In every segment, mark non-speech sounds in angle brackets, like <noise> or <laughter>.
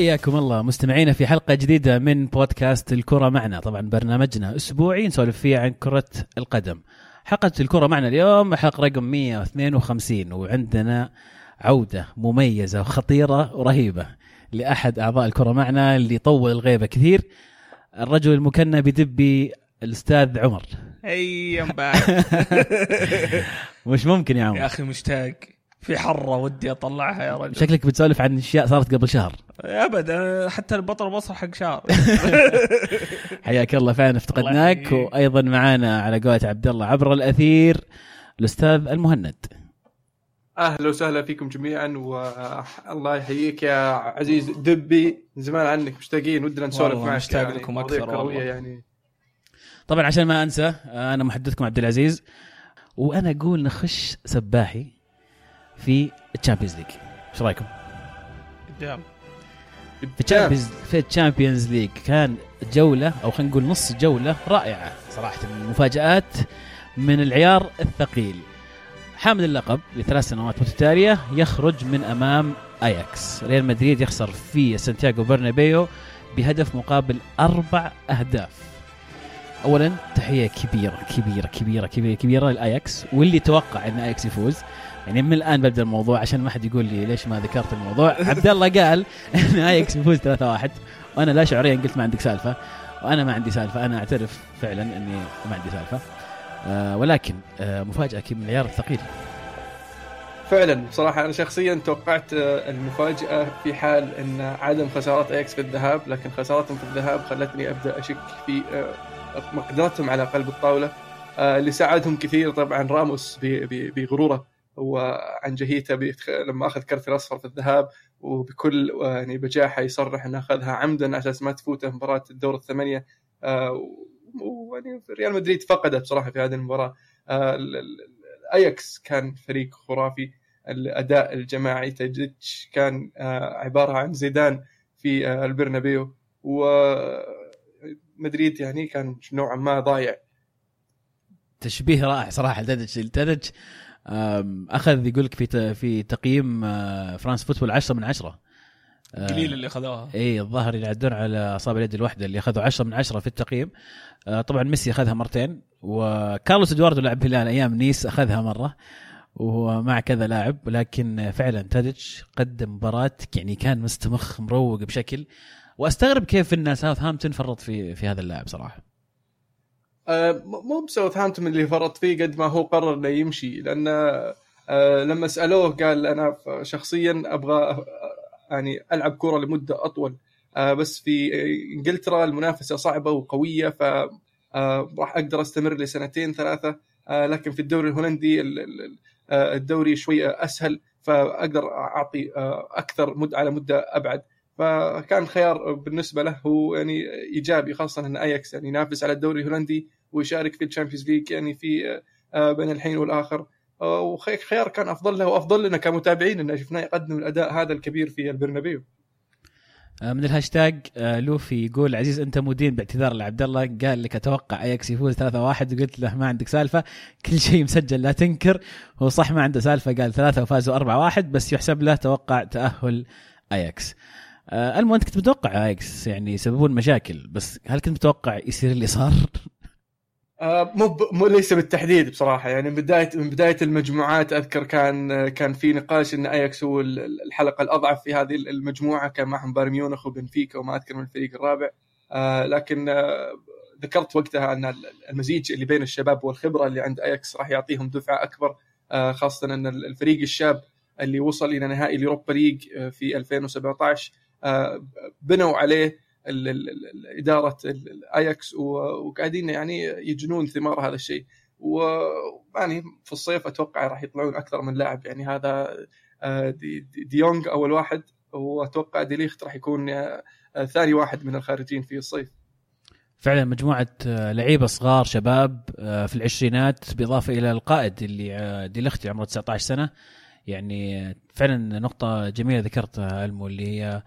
حياكم الله مستمعينا في حلقة جديدة من بودكاست الكرة معنا. طبعا برنامجنا أسبوعي نسولف فيه عن كرة القدم. حلقة الكرة معنا اليوم حلقة رقم 152 وعندنا عودة مميزة وخطيرة ورهيبة لأحد أعضاء الكرة معنا اللي طول الغيبة كثير الرجل المكنى بدبي الأستاذ عمر. بعد. <laughs> مش ممكن يا يا عمر أخي مشتاق. في حرة ودي أطلعها يا رجل. شكلك بتسولف عن أشياء صارت قبل شهر. ابدا حتى البطل البصر حق شعر <laughs> حياك الله فعلا افتقدناك. يحييك. وأيضا معانا على قولة عبد الله عبر الأثير الأستاذ المهند. أهلا وسهلا فيكم جميعا والله يحييك يا عزيز دبي. من زمان عنك مشتاقين ودنا نسولف والله معك مشتاق يعني لكم كروية والله. يعني. طبعا عشان ما أنسى أنا محدثكم عبد العزيز وأنا أقول نخش سباحي. في ال Champions League إيش رأيكم؟ قدام. في الشامبيونز في الشامبيونز ليج كان جولة أو خلينا نقول نص جولة رائعة صراحة مفاجآت من العيار الثقيل. حامل اللقب لثلاث سنوات متتالية يخرج من أمام اياكس ريال مدريد يخسر في سانتياغو برنابيو بهدف مقابل أربع أهداف. اولا تحية كبيرة كبيرة كبيرة كبيرة كبيره للاياكس واللي توقع إن اياكس يفوز. يعني من الآن ببدأ الموضوع عشان ما حد يقول لي ليش ما ذكرت الموضوع. <laughs> عبد الله قال <laughs> إن اياكس يفوز 3-1 وأنا لا شعوريا قلت ما عندك سالفة. وأنا ما عندي سالفة. أنا أعترف فعلا إني ما عندي سالفة. آه ولكن آه مفاجأة من العيار الثقيل فعلا بصراحة أنا شخصيا توقعت آه، المفاجأة في حال إن عدم خسارات اياكس في الذهاب. لكن خسارتهم في الذهاب خلتني أبدأ أشك في آه، مقدرتهم على قلب الطاولة آه، اللي ساعدهم كثير طبعا. راموس بغرورة. وعن جهيته بيتخ- لما أخذ كرت الأصفر في الذهاب وبكل يعني بجاحه يصرح إنه أخذها عمدا على أساس ما تفوته مباراة الدور الثمانية. آه، ويعني ريال مدريد فقده بصراحة في هذه المباراة. آه، ال- ال- الاياكس كان فريق خرافي. الأداء الجماعي تجدش كان آه، عبارة عن زيدان في البرنابيو. ومدريد يعني كان نوعا ما ضايع. تشبيه رائع صراحة تاديتش آم، أخذ يقول لك في في تقييم آه، فرانس فوتبول 10 من 10 آه، قليل اللي خذوها إي الظاهر يعدون على أصابع اليد الواحدة اللي أخذوا 10 من 10 في التقييم. آه، طبعا ميسي أخذها مرتين وكارلوس إدواردو لاعب هلال أيام نيس أخذها مرة وهو مع كذا لاعب ولكن فعلا تاديتش قدم مباراة يعني كان مستمخ مروق بشكل. وأستغرب كيف إن ساوثهامبتون فرط في في هذا اللاعب صراحة. مو بساوثهامبتون اللي فرط فيه قد ما هو قرر إنه يمشي لأن آه، لما سألوه قال أنا شخصيا أبغى آه، يعني ألعب كره لمدة أطول آه، بس في إنجلترا المنافسة صعبة وقوية ف آه، راح أقدر أستمر لسنتين ثلاثة آه، لكن في الدوري الهولندي ال- ال- آه، الدوري شوي أسهل فأقدر أعطي آه، أكثر مد على مدة أبعد. فكان خيار بالنسبة له هو يعني إيجابي خاصة إن اياكس يعني ينافس على الدوري الهولندي ويشارك في ال Champions League يعني في آه، بين الحين والآخر. آه، وخيار كان أفضل له وأفضل لنا كمتابعين انه شفناه يقدم الأداء هذا الكبير في البرنابيو. آه، من الهاشتاج لوفي يقول عزيز أنت مدين باعتذار لعبد الله قال لك أتوقع اياكس يفوز 3-1 وقلت له ما عندك سالفة. <laughs> كل شيء مسجل لا تنكر. هو صح ما عنده سالفة قال ثلاثة وفازوا 4-1 بس يحسب له توقع تأهل اياكس المهم انت كنت متوقع اياكس يعني يسببون مشاكل بس هل كنت متوقع يصير اللي صار؟ <laughs> آه، مو مو ليس بالتحديد بصراحة يعني من بدايه من بداية المجموعات أذكر كان كان في نقاش إن اياكس هو ال- الحلقة الأضعف في هذه المجموعة كان معهم بايرن ميونخ وبنفيكا وما أذكر من الفريق الرابع آه، لكن آه، ذكرت وقتها أن المزيج اللي بين الشباب والخبرة اللي عند اياكس راح يعطيهم دفعة أكبر آه، خاصة أن الفريق الشاب اللي وصل إلى نهائي ال Europa League آه، في 2017 آه، بنوا عليه إدارة ال- الاياكس وقاعدين يعني يجنون ثمار هذا الشيء. ويعني في الصيف أتوقع راح يطلعون أكثر من لاعب. يعني هذا آه، دي, دي, أول واحد وأتوقع ديليخت راح يكون آه، ثاني واحد من الخارجين في الصيف. فعلا مجموعة آه، لعيبة صغار شباب في العشرينات بالاضافه إلى القائد اللي ديليخت عمره 19 سنة. يعني فعلا نقطة جميلة ذكرتها ألمو اللي هي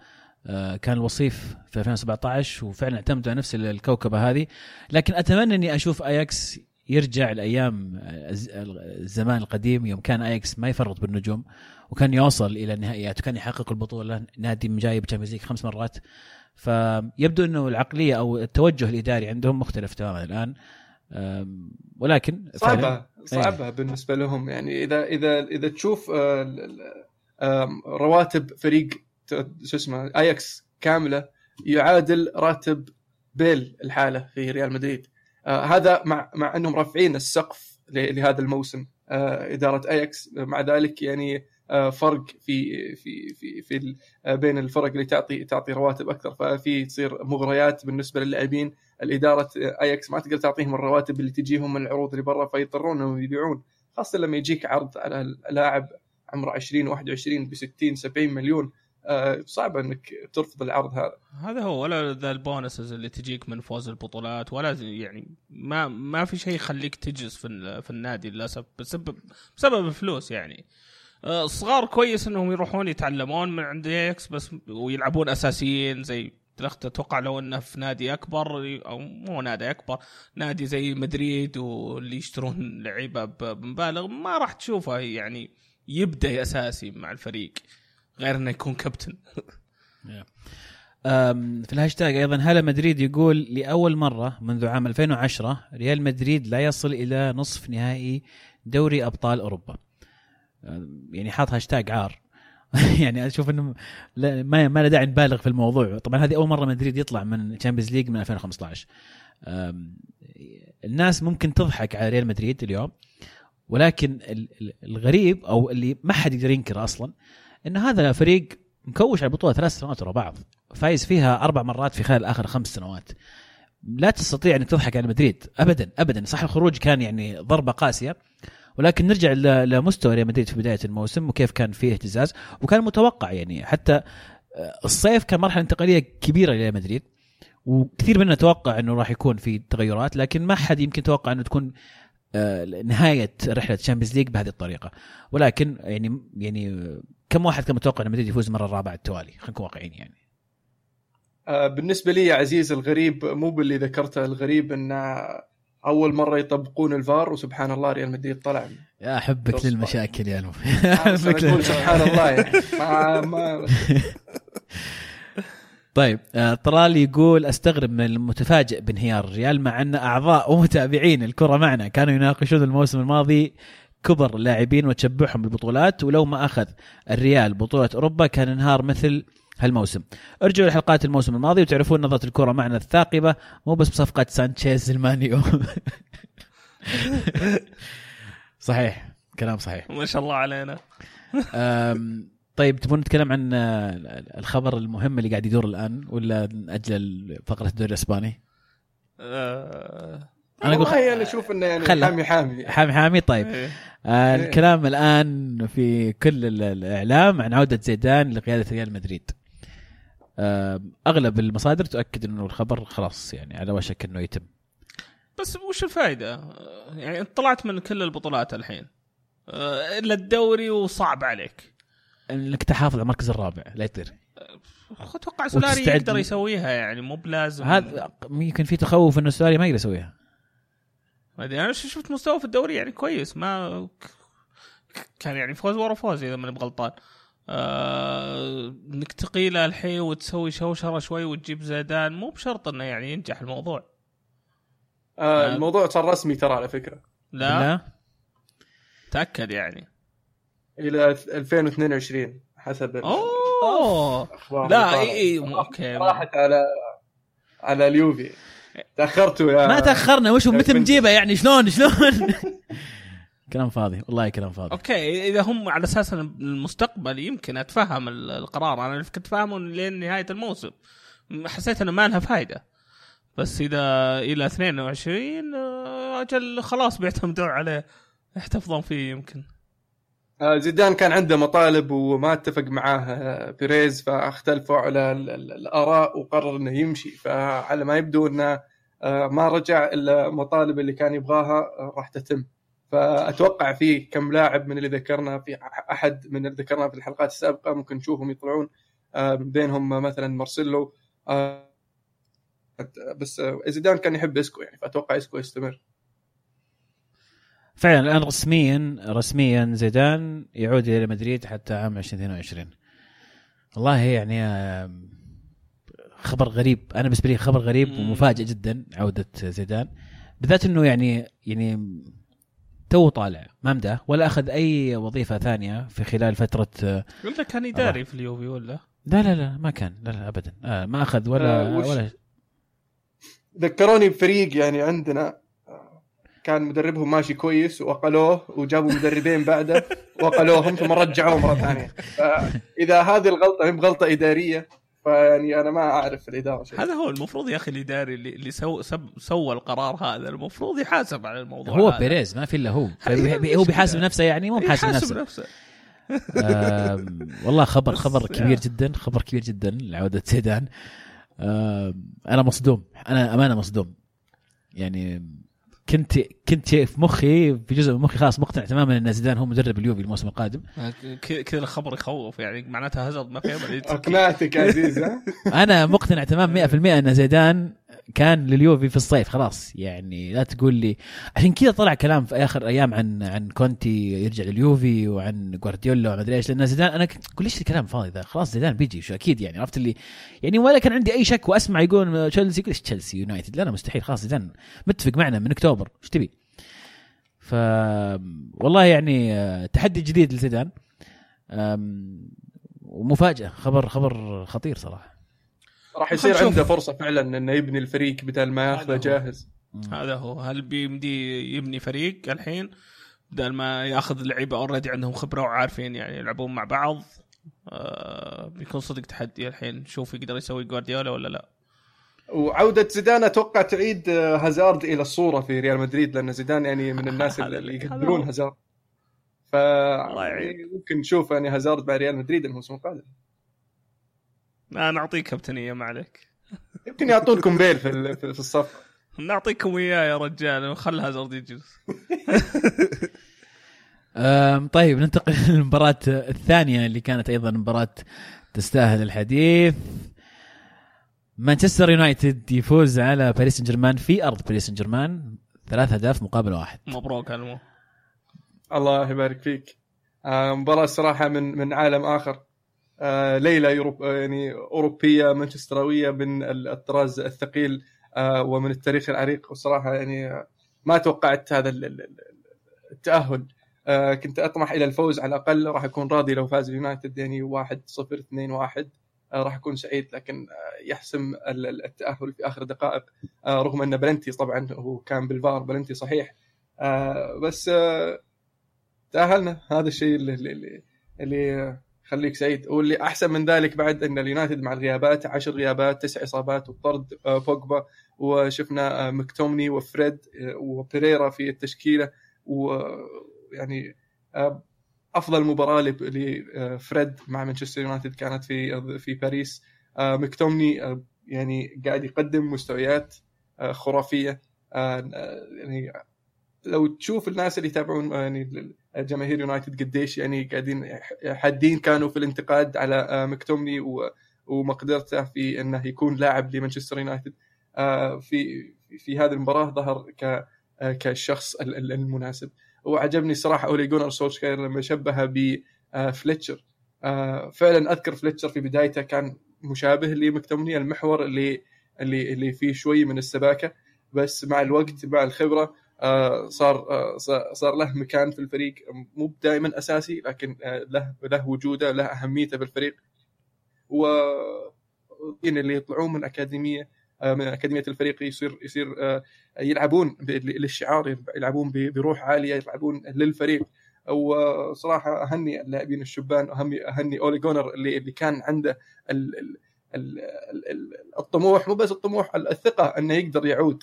كان الوصيف في 2017 وفعلا اعتمدوا على نفس الكوكبة هذه. لكن أتمنى إني أشوف آياكس يرجع لأيام الز- الزمان القديم يوم كان آياكس ما يفرط بالنجوم وكان يوصل إلى النهائيات وكان يحقق البطولة. نادي جايب Champions League خمس مرات. فيبدو إنه العقلية أو التوجه الإداري عندهم مختلف تماما الآن. ولكن صعبة صعبة بالنسبة لهم. يعني اذا اذا إذا تشوف آه، رواتب فريق شو اسمه اياكس كاملة يعادل راتب بيل لحاله في ريال مدريد. آه، هذا مع مع أنهم رافعين السقف لهذا الموسم. آه، إدارة اياكس مع ذلك يعني آه، فرق في في في في آه، بين الفرق اللي تعطي تعطي رواتب أكثر. ففي تصير مغريات بالنسبة للاعبين الإدارة اياكس ما تقدر تعطيهم الرواتب اللي تجيهم من العروض اللي برا فيضطرون إنهم يبيعون. خاصة لما يجيك عرض على لاعب عمره 20 21 ب 60 70 مليون. آه، صعب إنك ترفض العرض هذا. هذا هو ولا ذا ال bonuses اللي تجيك من فوز البطولات ولا يعني ما ما في شيء يخليك تجلس في في النادي للأسف بسبب بسبب الفلوس يعني. آه، الصغار كويس إنهم يروحون يتعلمون من عند اياكس بس ويلعبون أساسيين زي أتوقع لو إنه في نادي أكبر أو مو نادي أكبر نادي زي مدريد واللي يشترون لعيبة بمبالغ ما راح تشوفه يعني يبدأ أساسي مع الفريق. غير إنه يكون كابتن <laughs> في الهاشتاج أيضا هلا مدريد يقول لأول مرة منذ عام 2010 ريال مدريد لا يصل إلى نصف نهائي دوري أبطال أوروبا. يعني حاط هاشتاج عار. <laughs> يعني أشوف إنه لا ما ما له داعي نبالغ في الموضوع. طبعا هذه أول مرة مدريد يطلع من Champions League من 2015 أم، الناس ممكن تضحك على ريال مدريد اليوم ولكن ال- ال- الغريب أو اللي ما حد يقدر ينكره أصلا إن هذا فريق مكوش على البطوله ثلاث سنوات ورا بعض. فايز فيها أربع مرات في خلال آخر خمس سنوات. لا تستطيع أنك تضحك على مدريد. ابدا ابدا. صح الخروج كان يعني ضربة قاسية. ولكن نرجع لمستوى ريال مدريد في بداية الموسم وكيف كان فيه اهتزاز. وكان متوقع يعني حتى آه، الصيف كان مرحلة انتقالية كبيرة لريال مدريد. وكثير منا توقع إنه راح يكون في تغيرات لكن ما حد يمكن توقع إنه تكون آه، نهاية رحلة Champions League بهذه الطريقة. ولكن يعني يعني كم واحد كان متوقع ان مدريد يفوز المرة الرابعة على التوالي؟ خلينا نكون واقعيين يعني. آه، بالنسبة لي يا عزيز الغريب مو باللي ذكرته الغريب إن أول مرة يطبقون الفار وسبحان الله ريال مدريد طلع. يا أحبك. للمشاكل يا <laughs> أقول سبحان الله يعني. ما ما <laughs> طيب آه، طرال يقول أستغرب من المتفاجئ بانهيار الريال مع أن أعضاء ومتابعين الكرة معنا كانوا يناقشون الموسم الماضي كبر اللاعبين وتشبعهم بالبطولات ولو ما أخذ الريال بطولة أوروبا كان انهار مثل هالموسم. ارجعوا لحلقات الموسم الماضي وتعرفون نظرة الكرة معنا الثاقبة مو بس بصفقة سانشيز المان يو. <laughs> صحيح كلام صحيح. ما شاء الله علينا. طيب تبون نتكلم عن الخبر المهم اللي قاعد يدور الآن ولا ناجل فقرة الدوري الإسباني؟ آه، أنا أقول والله أنا أشوف إنه يعني خله. حامي حامي. حامي حامي طيب. إيه. آه الكلام الآن في كل ال- الإعلام عن عودة زيدان لقيادة ريال مدريد. آه أغلب المصادر تؤكد إنه الخبر خلاص يعني على وشك إنه يتم. بس وش الفائده؟ يعني أنت طلعت من كل البطولات الحين. آه، إلا الدوري وصعب عليك. إنك تحافظ على المركز الرابع لا يطير. أتوقع سولاري يقدر يسويها يعني مو بلازم. هذا يمكن في تخوف إنه سولاري ما يقدر يسويها. ما ادري أنا شفت مستوى في الدوري يعني كويس ما كان يعني فوز ورا فوز إذا ماني بغلطان. آه، إنك تقيله الحين وتسوي شوشرة شوي وتجيب زيدان مو بشرط إنه يعني ينجح الموضوع. آه الموضوع صار رسمي ترى على فكرة. لا, لا. تأكد يعني. إلى 2022 حسب أوه. الأخبار لا اي. اي مو- okay. راحت على على اليوفي. تاخرتوا يا ما تأخرنا وش متى بنجيبه يعني شلون؟ شلون؟ <laughs> كلام فاضي والله كلام فاضي. okay إذا هم على أساس إن المستقبل يمكن أتفهم ال- القرار. أنا كنت فاهمه لين نهاية الموسم. حسيت إنه ما لها فائده بس إذا إلى 22 آه، أجل خلاص بيعتمدون عليه. يحتفظون فيه يمكن. زيدان كان عنده مطالب وما اتفق معاه آه، بيريز فاختلفوا على ال- ال- الآراء وقرر إنه يمشي. فعلى ما يبدو إنه آه، ما رجع إلا المطالب اللي كان يبغاها آه، راح تتم. فأتوقع في كم لاعب من اللي ذكرنا في أحد من اللي ذكرناه في الحلقات السابقة ممكن نشوفهم يطلعون آه، بينهم مثلا مارسيلو آه، بس آه، زيدان كان يحب إسكو يعني فأتوقع إسكو يستمر. فعلا الآن رسميا رسميا زيدان يعود إلى مدريد حتى عام 2022 والله يعني آه، خبر غريب. أنا بالنسبة لي خبر غريب. ومفاجئ جدا عودة زيدان. بالذات إنه يعني يعني تو طالع ما مداه ولا أخذ أي وظيفة ثانية في خلال فترة آه، ولا كان إداري في اليوفي ولا؟ لا لا لا ما كان. لا لا ابدا. آه ما أخذ ولا آه، وش- ولا ذكروني بفريق يعني عندنا كان مدربهم ماشي كويس وأقلوه وجابوا مدربين بعده وأقلوهم ثم رجعوه مرة ثانية. فإذا هذه الغلطة هي بغلطه إدارية فيعني أنا ما أعرف الإدارة شيء. هذا هو المفروض يا أخي الإداري اللي, اللي سو سب سوى القرار هذا المفروض يحاسب على الموضوع هو هذا. بيريز ما في إلا هو. <laughs> فبي- هو بيحاسب. نفسه يعني مو بحاسب يحاسب نفسه. نفسه. والله خبر <laughs> خبر. كبير جدا خبر كبير جدا لعودة زيدان. أنا مصدوم أنا أمانة مصدوم. يعني كنت كنت في مخي في جزء من مخي خلاص مقتنع تماما إن زيدان هو مدرب اليوفي الموسم القادم ك- كذا الخبر يخوف يعني معناتها هازارد ما في. اقنعتك يا عزيز ها أنا مقتنع تمام 100% إن زيدان كان لليوفي في الصيف خلاص. يعني لا تقول لي. عشان كذا طلع كلام في آخر أيام عن عن كونتي يرجع لليوفي وعن جوارديولا وما أدري إيش لأن زيدان أنا أقول ليش الكلام فاضي ذا؟ خلاص زيدان بيجي شو أكيد يعني عرفت اللي؟ يعني ولا كان عندي أي شك وأسمع يقول تشيلسي إيش تشيلسي يونايتد؟ لا لا مستحيل. خلاص زيدان متفق معنا من أكتوبر. إيش تبي؟ ف والله يعني آه، تحدي جديد لزيدان. ومفاجأة خبر خبر خطير صراحة. راح يصير. عنده فرصة فعلا إنه يبني الفريق بدل ما ياخذه. جاهز هذا هو هل بيمدي يبني فريق الحين بدل ما ياخذ لعيبة اوريدي عندهم خبرة وعارفين يعني يلعبون مع بعض آه بيكون صدق تحدي الحين نشوف يقدر يسوي جوارديولا ولا لا وعودة زيدان أتوقع تعيد آه، هازارد إلى الصورة في ريال مدريد لأن زيدان يعني من <laughs> الناس اللي يقدرون. هازارد ف. يعني ممكن نشوف يعني هازارد مع ريال مدريد الموسم القادم نعطيك كابتنيه ما عليك. يمكن يعطونكم بيل في ال- في الصف. نعطيكم إياه يا رجال وخل هازارد يجلس <laughs> طيب ننتقل للمباراة الثانية اللي كانت أيضا مباراة تستاهل الحديث. مانشستر يونايتد يفوز على باريس سان جيرمان في أرض باريس سان جيرمان ثلاث أهداف مقابل واحد. مبروك المو الله يبارك فيك. آه، مباراة صراحة من من عالم آخر. آه، ليلة يوروب آه، يعني أوروبية مانشستراوية من الطراز الثقيل آه، ومن التاريخ العريق. وصراحة يعني ما توقعت هذا ال- ال- ال- التأهل. آه، كنت أطمح إلى الفوز على الأقل. راح أكون راضي لو فاز اليونايتد يعني 1 0 2 1 راح أكون سعيد لكن يحسم ال- ال- التأهل في آخر دقائق. رغم أن بلنتي طبعا هو كان بالفار بلنتي صحيح. بس تأهلنا. هذا الشيء اللي اللي, يخليك سعيد. واللي أحسن من ذلك بعد إن اليونايتد مع الغيابات عشر غيابات تسع إصابات وطرد آه، بوجبا وشفنا آه، مكتوميناي وفريد آه، وبيريرا في التشكيلة ويعني أفضل مباراة لفريد مع مانشستر يونايتد كانت في في باريس. مكتومني يعني قاعد يقدم مستويات خرافية يعني لو تشوف الناس اللي يتابعون آه، يعني جماهير يونايتد قديش يعني قاعدين حادين كانوا في الانتقاد على آه، مكتومني ومقدرته في إنه يكون لاعب لمانشستر يونايتد. آه، في في هذه المباراة ظهر ك كالشخص ال- ال- المناسب. وعجبني صراحة أولي جونر سولشكاير لما شبهه بفليتشر فعلا أذكر فليتشر في بدايته كان مشابه لمكتومني المحور اللي اللي اللي فيه شوي من السباكة. بس مع الوقت مع الخبرة صار آه، صار- له مكان في الفريق. مو دائما أساسي لكن آه، له له وجوده له أهميته بالفريق و اللي يطلعون من أكاديمية آه، من أكاديمية الفريق يصير يصير آه، يلعبون للشعار يلعبون بروح عالية يلعبون للفريق. وصراحة أهني اللاعبين الشبان اهني أهني أولي جونر اللي اللي كان عنده ال- ال- ال- ال- ال- الطموح. مو بس الطموح الثقة أنه يقدر يعود.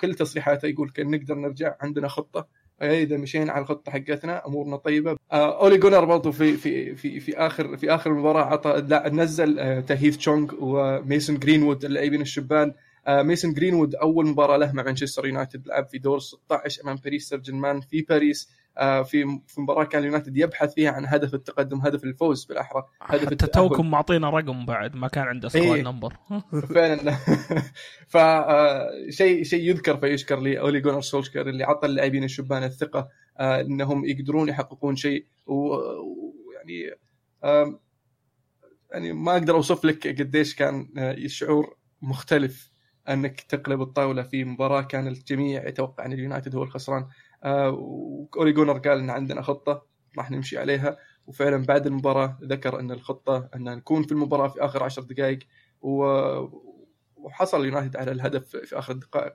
كل تصريحاته يقول كان نقدر نرجع عندنا خطة. إذا مشينا على الخطة حقتنا أمورنا طيبة. آه أولي جونر برضو في في في في اخر في آخر المباراة عطى نزل آه تهيث تشونغ وميسون جرينوود اللاعبين الشبان. آه ميسون جرينوود أول مباراة له مع مانشستر يونايتد لعب في دور 16 أمام باريس سان جيرمان في باريس. في في مباراة كان اليونايتد يبحث فيها عن هدف التقدم هدف الفوز بالأحرى هدف حتى. توكم معطينا رقم بعد ما كان عنده squad إيه. number <laughs> <laughs> فعلا <laughs> ف آه، شيء شيء يذكر فيشكر لأولي جونر سولشكر اللي عطى اللاعبين الشبان الثقة آه، إنهم يقدرون يحققون شيء ويعني يعني ما أقدر أوصف لك قديش كان آه، الشعور مختلف أنك تقلب الطاولة في مباراة كان الجميع يتوقع أن اليونايتد هو الخسران آه، واولي جونر قال إن عندنا خطة راح نمشي عليها. وفعلا بعد المباراة ذكر إن الخطة إن نكون في المباراة في آخر عشر دقائق. وحصل اليونايتد على الهدف في آخر الدقائق.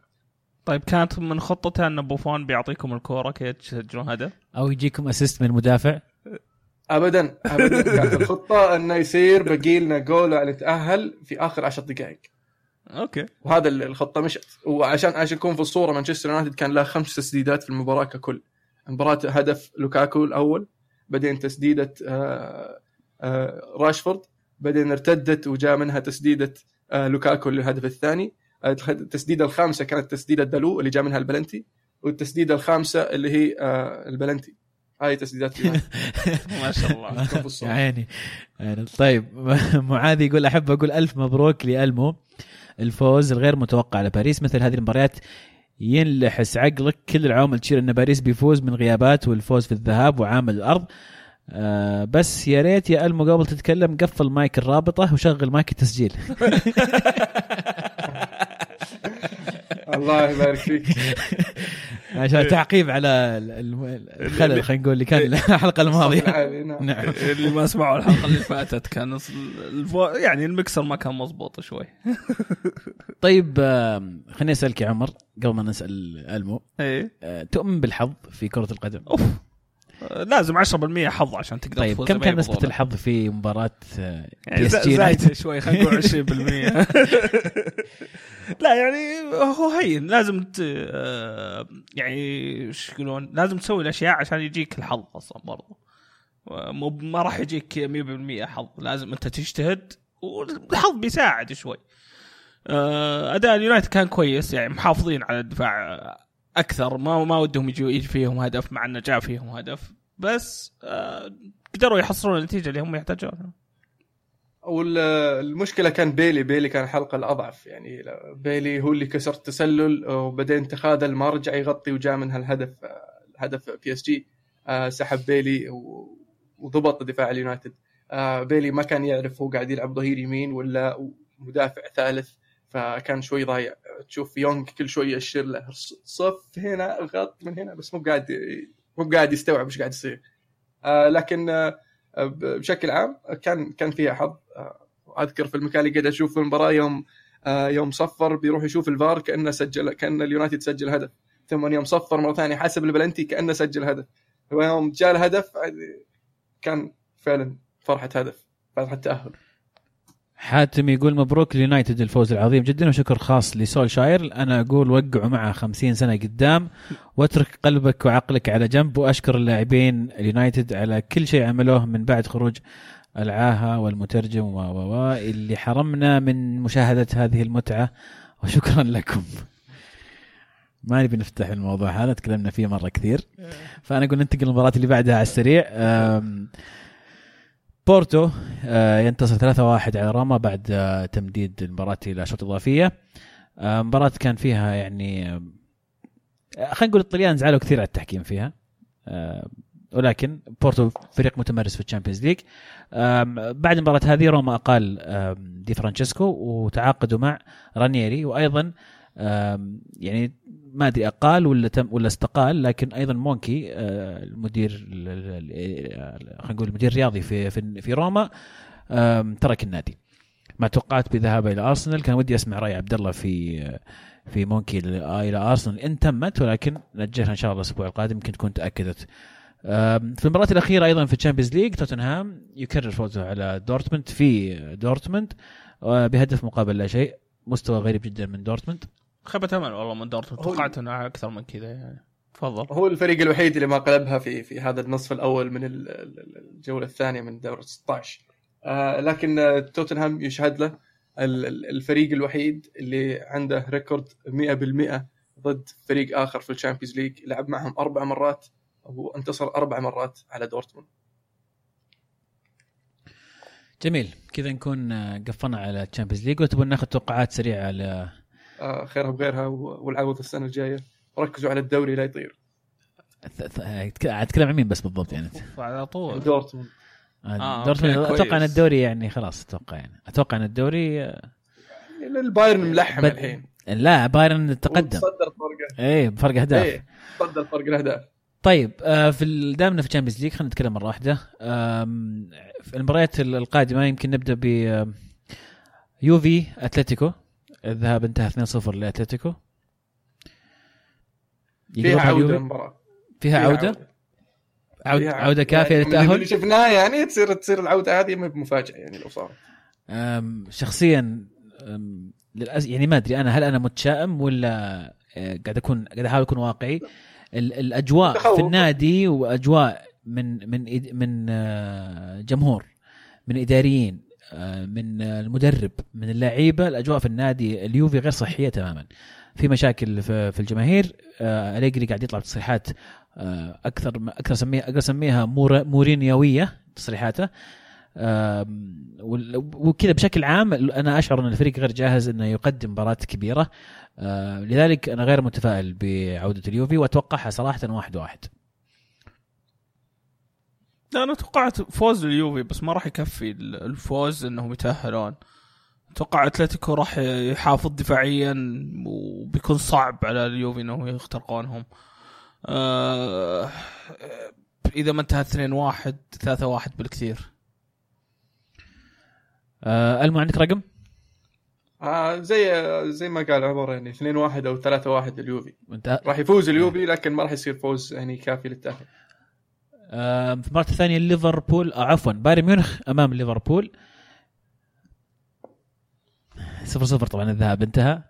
طيب كانت من خطته إن بوفون بيعطيكم الكورة كي تسجلون هدف؟ أو يجيكم assist من المدافع؟ ابدا ابدا. كانت الخطة إنه يصير باقي لنا جول على نتاهل في آخر عشر دقائق. okay. وهذا الخطة مشت وعشان عشان يكون في الصورة مانشستر يونايتد كان له خمس تسديدات في المباراة ككل. مباراة هدف لوكاكو الأول بعدين تسديدة آه، آه، راشفورد بعدين ارتدت وجاء منها تسديدة آه، لوكاكو للهدف الثاني. التسديدة الخامسة كانت تسديدة دالو اللي جاء منها البلنتي والتسديدة الخامسة اللي هي البلنتي. هاي تسديدات. <laughs> ما شاء الله. <laughs> يا. عيني. يعني طيب <laughs> معاذ يقول أحب أقول ألف مبروك لألمو. الفوز الغير متوقع لباريس. مثل هذه المباريات ينلحس عقلك. كل العوامل تشير إن باريس بيفوز من غيابات والفوز في الذهاب وعامل الأرض. آه بس يا ريت يا ألمو قبل تتكلم قفل مايك الرابطة وشغل مايك التسجيل. الله يبارك فيك. عشان تعقيب على ال- ال- الخلل خلينا نقول اللي كان <laughs> الحلقة الماضية. نعم. نعم اللي <laughs> ما سمعوا الحلقة اللي فاتت كان. يعني المكسر ما كان مضبوط شوي. <laughs> طيب خليني أسألك يا عمر قبل ما نسأل ألمو إيه. آه، تؤمن بالحظ في كرة القدم؟ أوف. لازم 10% حظ عشان تقدر طيب تفوز كم كان بطولة. الحظ في آه، يعني PSG زايدة شوي خلينا نقول 20% <laughs> <laughs> لا يعني هو هين لازم ت... آه، يعني إيش يقولون لازم تسوي الأشياء عشان يجيك الحظ أصلا برضو. مو ما راح يجيك 100% حظ لازم أنت تجتهد والحظ بيساعد شوي. آه، أداء اليونايتد كان كويس يعني محافظين على الدفاع أكثر. ما ما ودهم يجي فيهم هدف مع إنه جاء فيهم هدف. بس آه، قدروا يحصلون النتيجة اللي هم يحتاجونها. والمشكلة كان بيلي. بيلي كان الحلقة الأضعف. يعني بيلي هو اللي كسر التسلل وبعدين تخاذل ما رجع يغطي وجاء منها الهدف الهدف PSG سحب بيلي وضبط دفاع اليونايتد. آه، بيلي ما كان يعرف هو قاعد يلعب ظهير يمين ولا مدافع ثالث فكان شوي ضايع. تشوف يونغ كل شوي يأشر له. صف هنا غط من هنا بس مو قاعد مو قاعد يستوعب إيش قاعد يصير. آه، لكن آه، بشكل عام كان كان فيها حظ. آه، أذكر في المكان اللي قاعد أشوف المباراة يوم يوم صفر بيروح يشوف الفار كأنه سجل كأن اليونايتد سجل هدف. ثم يوم صفر مرة ثانية حسب البلنتي كأنه سجل هدف. ويوم جاء الهدف آه، كان فعلا فرحة هدف فرحة تأهل. حاتم يقول مبروك اليونايتد الفوز العظيم جدا وشكر خاص لسولشاير أنا أقول وقعوا معه 50 سنة قدام. واترك قلبك وعقلك على جنب وأشكر اللاعبين اليونايتد على كل شيء عملوه من بعد خروج العاهة والمترجم و و و اللي حرمنا من مشاهدة هذه المتعة. وشكرا لكم. ما نبي نفتح الموضوع هذا تكلمنا فيه مرة كثير. فأنا أقول ننتقل للمباراة اللي بعدها على السريع. بورتو آه، ينتصر 3-1 على روما بعد آه، تمديد المباراة إلى أشواط إضافية. آه، مباراة كان فيها يعني خلينا نقول الطليان زعلوا كثير على التحكيم فيها. ولكن بورتو فريق متمرس في ال Champions League. بعد المباراة هذه روما أقال دي فرانشيسكو وتعاقدوا مع رانييري. وأيضا يعني ما أدري أقال ولا تم ولا استقال لكن أيضا مونكي آه، المدير ال- ال- ال- خلينا نقول المدير الرياضي في في في روما ترك النادي. مع توقعات بذهابه إلى أرسنال. كان ودي أسمع رأي عبد الله في في مونكي إلى أرسنال. إن تمت ولكن نجلها إن شاء الله الأسبوع القادم يمكن تكون تأكدت. في المباراة الأخيرة أيضا في ال Champions League توتنهام يكرر فوزه على دورتموند في دورتموند آه، بهدف مقابل لا شيء مستوى غريب جدا من دورتموند. خيبة أمل والله من دورتموند توقعت انها أكثر من كذا يعني. تفضل. هو الفريق الوحيد اللي ما قلبها في في هذا النصف الأول من ال- ال- الجولة الثانية من دوري 16 آه لكن توتنهام يشهد له ال- ال- الفريق الوحيد اللي عنده record 100% ضد فريق آخر في ال Champions League. لعب معهم أربع مرات وانتصر أربع مرات على دورتموند. جميل. كذا نكون آه، قفلنا على ال Champions League. وتبون ناخذ توقعات سريعة على خيرها بغيرها والعوض السنة الجاية. وركزوا على الدوري لا يطير. أتكلم عن مين بس بالضبط يعني؟ على طول. دورتموند. آه، دورتموند. okay، أتوقع إن. الدوري يعني خلاص أتوقع يعني. أتوقع إن الدوري آه، البايرن ملحم بد- الحين. لا بايرن تقدم. صدر فرقه إيه بفرق أهداف. إيه صدر فرق الأهداف. طيب آه في دامنا في الشامبيونز ليج خلينا نتكلم مرة واحدة. في المباريات ال- القادمة يمكن نبدأ ب يوفي أتلتيكو. الذهاب انتهى 2-0 لأتلتيكو. فيها عودة؟ المباراة. فيها عودة؟ عودة, فيها عودة كافية يعني من اللي للتأهل؟ شفناه يعني تصير تصير العودة هذه ما بمفاجاه يعني لو صارت. أم، شخصيا أم، للأس... يعني ما أدري أنا هل أنا متشائم ولا آه، قاعد اكون قاعد أحاول أكون واقعي؟ ال... الأجواء تخوف. في النادي وأجواء من من إد- من آه، جمهور من إداريين من آه، المدرب من اللعيبة الأجواء في النادي اليوفي غير صحية تماما. في مشاكل في الجماهير آه، أليجري قاعد يطلع بتصريحات آه، أكثر أكثر اسميها أقدر أسميها مور- مورينيوية تصريحاته. وكذا بشكل عام أنا أشعر أن الفريق غير جاهز إنه يقدم مباراة كبيرة. لذلك أنا غير متفائل بعودة اليوفي وأتوقعها صراحة واحد واحد. لا أنا توقعت فوز اليوفي بس ما راح يكفي الفوز إنهم يتأهلون. أتوقع أتلتيكو راح يحافظ دفاعيا وبيكون صعب على اليوفي إنهم يخترقونهم. آه إذا ما انتهى 2 1 3 1 بالكثير. آه، ألمو عندك رقم؟ آه زي زي ما قال عمر يعني 2 1 أو 3 1 اليوفي. راح يفوز اليوفي لكن ما راح يصير فوز يعني كافي للتأهل. آه، في المباراه الثانية ليفربول آه، عفوا بايرن ميونخ أمام ليفربول. صفر صفر طبعا الذهاب انتهى.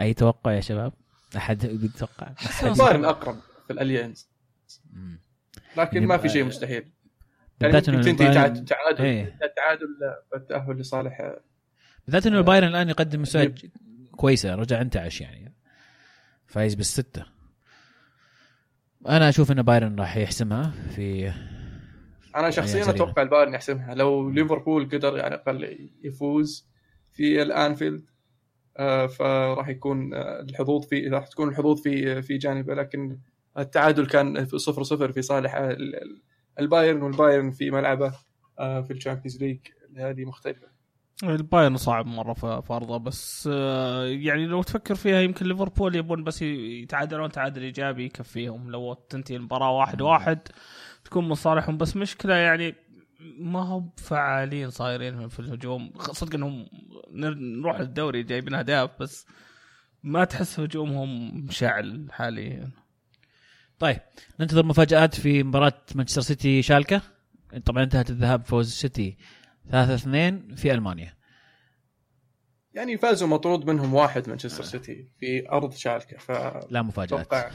أي توقع يا شباب؟ أحد يتوقع؟ <laughs> بايرن أقرب في الأليانز. لكن ما في شيء مستحيل. يعني بالذات ممكن انه تنتهي البايرن- تعادل تعادل إيه. تعادل التاهل لصالح. بالذات إنه البايرن الآن يقدم مستويات كويسة رجع انتعش يعني. فايز بالستة. أنا أشوف إن بايرن راح يحسمها في أنا شخصيا يعني سريعة. أتوقع البايرن يحسمها. لو ليفربول قدر يعني الأقل يفوز في الأنفيلد آه، فراح يكون آه، الحظوظ في راح تكون الحظوظ في في جانبه. لكن التعادل كان في صفر صفر في صالح ال- ال- البايرن والبايرن في ملعبه آه، في ال Champions League. هذه مختلفه البايرن صعب مرة في ارضه بس آه، يعني لو تفكر فيها يمكن ليفربول يبون بس يتعادلون تعادل إيجابي يكفيهم. لو تنتهي المباراة واحد واحد تكون من صالحهم بس مشكلة يعني ما هم فعالين صايرين في الهجوم. صدق إنهم نر- نروح للدوري جايبين أهداف بس ما تحس هجومهم مشعل حاليا. طيب ننتظر مفاجآت في مباراة مانشستر سيتي شالكة. طبعا انتهت الذهاب فوز سيتي 3 2 في ألمانيا. يعني فازوا مطرود منهم واحد مانشستر سيتي في أرض شالكة ف لا أتوقع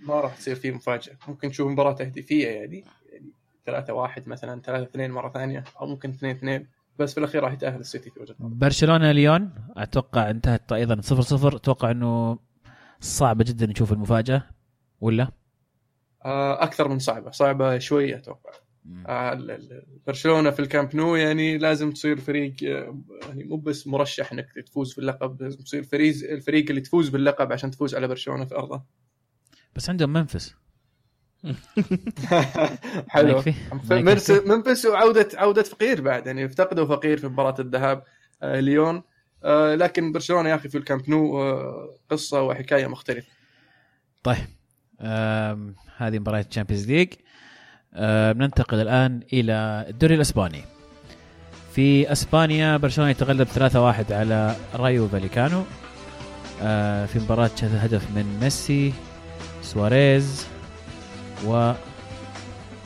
ما راح تصير فيه مفاجأة. ممكن نشوف مباراة تهديفية يعني يعني 3 1 مثلا 3 2 مرة ثانية أو ممكن 2 2 بس في الأخير راح يتأهل السيتي في وجهة نظري. برشلونة ليون أتوقع انتهت أيضا 0 0 أتوقع إنه صعبه جدا نشوف المفاجأة ولا؟ آه، أكثر من صعبة صعبة شوية أتوقع. آه، برشلونة في الكامب نو يعني لازم تصير فريق آه، يعني مو بس مرشح إنك تفوز في اللقب لازم تصير فريق الفريق اللي تفوز باللقب عشان تفوز على برشلونة في أرضه. بس عندهم منفس. <laughs> حلو. منفس وعوده عودة فقير بعد يعني افتقدوا فقير في مباراة الذهاب آه، ليون. آه، لكن برشلونة يا أخي في الكامب نو آه، قصة وحكاية مختلفة. طيب هذه مباراه ال Champions League آم ننتقل الآن إلى الدوري الإسباني. في إسبانيا برشلونة يتغلب 3-1 على رايو فاليكانو. آه في مباراة شهد هدف من ميسي سواريز و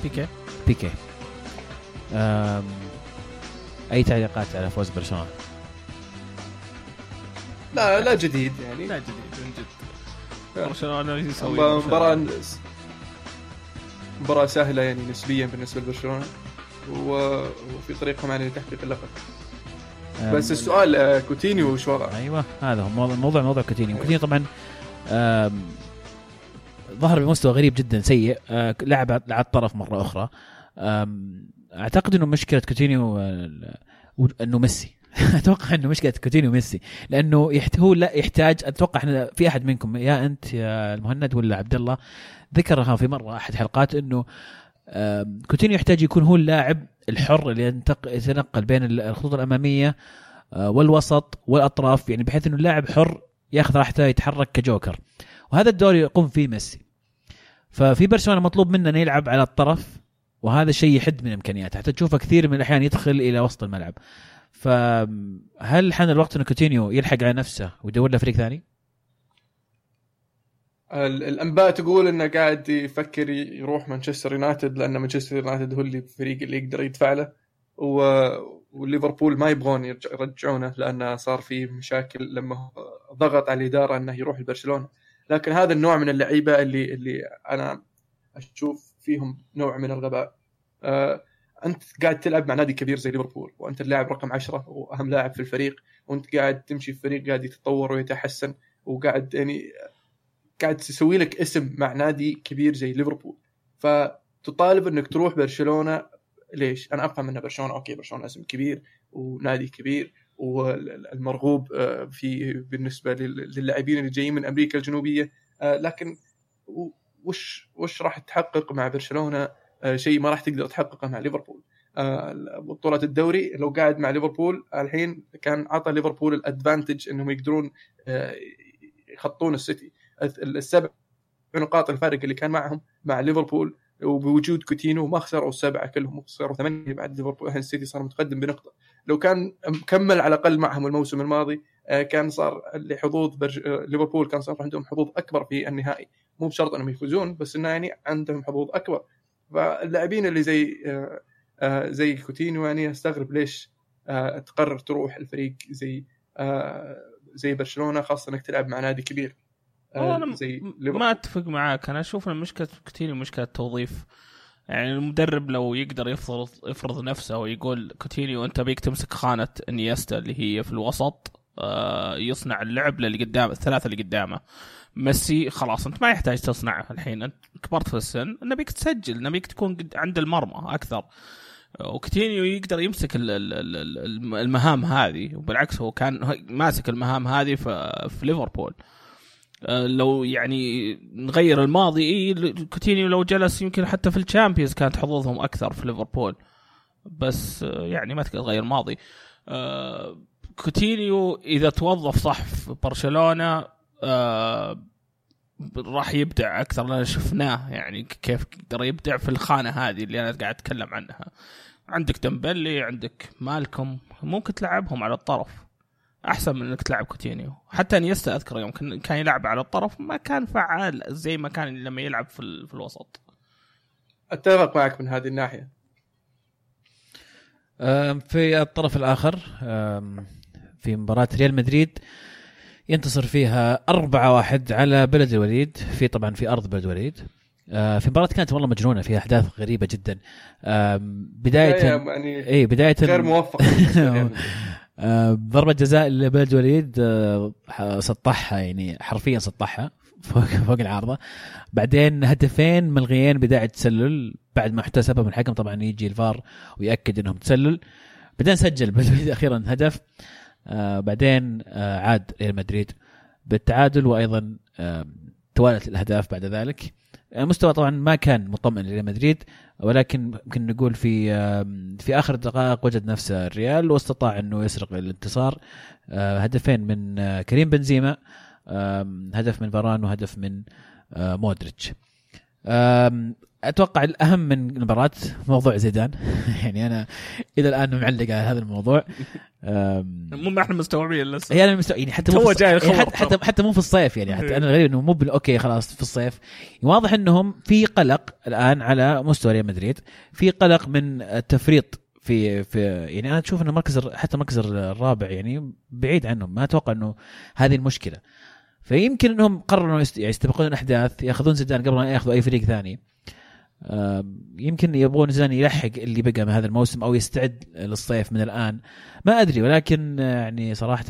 بيكي. بيكي. أي تعليقات على فوز برشلونة؟ لا لا جديد يعني. لا جديد من جد. برشلونة يسوي مباراة. مباراة سهلة يعني نسبيا بالنسبة لبرشلونة وفي طريقهم يعني لتحقيق اللقب. بس السؤال آه، كوتينيو وش وضعه؟ أيوه هذا هو موضوع موضوع, كوتينيو. كوتينيو طبعا ظهر بمستوى غريب جدا سيء آه، لعب على الطرف مرة أخرى. أعتقد إنه مشكلة كوتينيو آه، إنه ميسي. <laughs> أتوقع إنه مشكلة كوتينيو وميسي. لأنه. هو لا يحتاج أتوقع ان في أحد منكم يا أنت يا المهند ولا عبد الله ذكرها في مرة أحد حلقات إنه كوتينيو يحتاج يكون هو اللاعب الحر اللي يتنقل بين الخطوط الأمامية آه، والوسط والأطراف يعني بحيث إنه اللاعب حر ياخذ راحته يتحرك كجوكر. وهذا الدور يقوم فيه ميسي. ففي برشلونة مطلوب منه إنه يلعب على الطرف وهذا الشيء يحد من إمكانياته. حتى تشوفه كثير من الأحيان يدخل إلى وسط الملعب. فهل حان الوقت إن كوتينيو يلحق على نفسه ويدور له فريق ثاني؟ ال- الأنباء تقول إنه قاعد يفكر يروح مانشستر يونايتد لأن مانشستر يونايتد هو اللي الفريق اللي يقدر يدفع له و- وليفربول ما يبغون يرجع- يرجعونه لأنه صار في مشاكل لما ضغط على الإدارة إنه يروح لبرشلونة. لكن هذا النوع من اللعيبة اللي اللي أنا أشوف فيهم نوع من الغباء. آه، أنت قاعد تلعب مع نادي كبير زي ليفربول وأنت اللاعب رقم عشرة وأهم لاعب في الفريق وأنت قاعد تمشي في فريق قاعد يتطور ويتحسن وقاعد يعني قاعد تسوي لك اسم مع نادي كبير زي ليفربول. فتطالب إنك تروح برشلونة. ليش؟ أنا أفهم إن برشلونة أوكي برشلونة اسم كبير ونادي كبير والمرغوب آه، في بالنسبة لل- للاعبين اللي جايين من أمريكا الجنوبية. آه، لكن وش وش راح تحقق مع برشلونة؟ آه، شيء ما راح تقدر تحققه مع ليفربول. بطولة الدوري لو قاعد مع ليفربول الحين كان عطى ليفربول ال advantage إنهم يقدرون يخطون السيتي. السبع نقاط الفارق اللي كان معهم مع ليفربول وبوجود كوتينيو ما خسروا السبعة كلهم خسروا ثمانية بعد ليفربول. السيتي صار متقدم بنقطة. لو كان مكمل على الأقل معهم الموسم الماضي آه، كان صار لحظوظ برج... آه، ليفربول كان صار عندهم حظوظ أكبر في النهائي. مو بشرط إنهم يفوزون بس إنه يعني عندهم حظوظ أكبر. فاللاعبين اللي زي آه، زي كوتينيو يعني أستغرب ليش تقرر تروح الفريق زي زي برشلونة خاصة إنك تلعب مع نادي كبير. آه، زي. ما أتفق معاك. أنا أشوف إن مشكلة كوتينيو مشكلة توظيف يعني المدرب لو يقدر يفرض يفرض نفسه ويقول كوتينيو أنت نبيك تمسك خانة إنيستا اللي هي في الوسط آه، يصنع اللعب للي قدام الثلاثة اللي قدامه. ميسي خلاص أنت ما يحتاج تصنعه الحين أنت كبرت في السن نبيك تسجل نبيك تكون عند المرمى أكثر. وكوتينيو يقدر يمسك ال- ال- ال- ال- المهام هذه وبالعكس هو كان ماسك المهام هذه في, في ليفربول. لو يعني نغير الماضي إي كوتينيو لو جلس يمكن حتى في ال Champions كانت حظوظهم أكثر في ليفربول. بس آه، يعني ما تقدر تغير الماضي. آه، كوتينيو إذا توظف صح في برشلونة آه، راح يبدع أكثر لأن شفناه يعني كيف يقدر يبدع في الخانة هذه اللي أنا قاعد أتكلم عنها. عندك ديمبيلي عندك مالكم ممكن تلعبهم على الطرف. أحسن من إنك تلعب كوتينيو. حتى إنيستا اذكر يوم كان يلعب على الطرف ما كان فعال زي ما كان لما يلعب في, في الوسط. أتفق معك من هذه الناحية. في الطرف الآخر في مباراة ريال مدريد ينتصر فيها 4-1 على بلد الوليد في طبعا في أرض بلد الوليد. أه، في مباراة كانت والله مجنونة فيها أحداث غريبة جدا. أم، بدايه يعني اي بدايه غير موفق <laughs> ضربة جزاء لبلد الوليد آه، سطحها يعني حرفيا سطحها فوق <laughs> فوق العارضة. بعدين هدفين ملغيين بداعي تسلل. بعد ما احتسبهم الحكم طبعا يجي الفار ويأكد إنهم تسلل. بعدين سجل <laughs> بلد أخيرا هدف. آه، بعدين آه، عاد ريال مدريد. بالتعادل وأيضا توالت الأهداف بعد ذلك. المستوى طبعا ما كان مطمئن لريال مدريد ولكن يمكن نقول في في آخر الدقائق وجد نفسه الريال واستطاع إنه يسرق الانتصار. آه، هدفين من آه، كريم بنزيما هدف من فاران وهدف من آه، مودريتش. أتوقع الأهم من المباراة موضوع زيدان. <laughs> يعني أنا إلى الآن معلق على هذا الموضوع. مو ما إحنا مستوعبين لسه. هي أنا مستوى يعني حتى مو في جاي يعني حتى, حتى حتى مو في الصيف يعني حتى أنا غريب إنه مو بال- أوكي خلاص في الصيف. واضح إنهم في قلق الآن على مستوى ريال مدريد. في قلق من التفريط في في يعني أنا أشوف انه الر- حتى المركز الرابع يعني بعيد عنهم. ما أتوقع إنه هذه المشكلة. فيمكن إنهم قرروا يعني يستبقون الأحداث يأخذون زيدان قبل ان يأخذوا أي فريق ثاني. يمكن يبغون زيدان يلحق اللي بقى من هذا الموسم أو يستعد للصيف من الآن. ما أدري ولكن يعني صراحة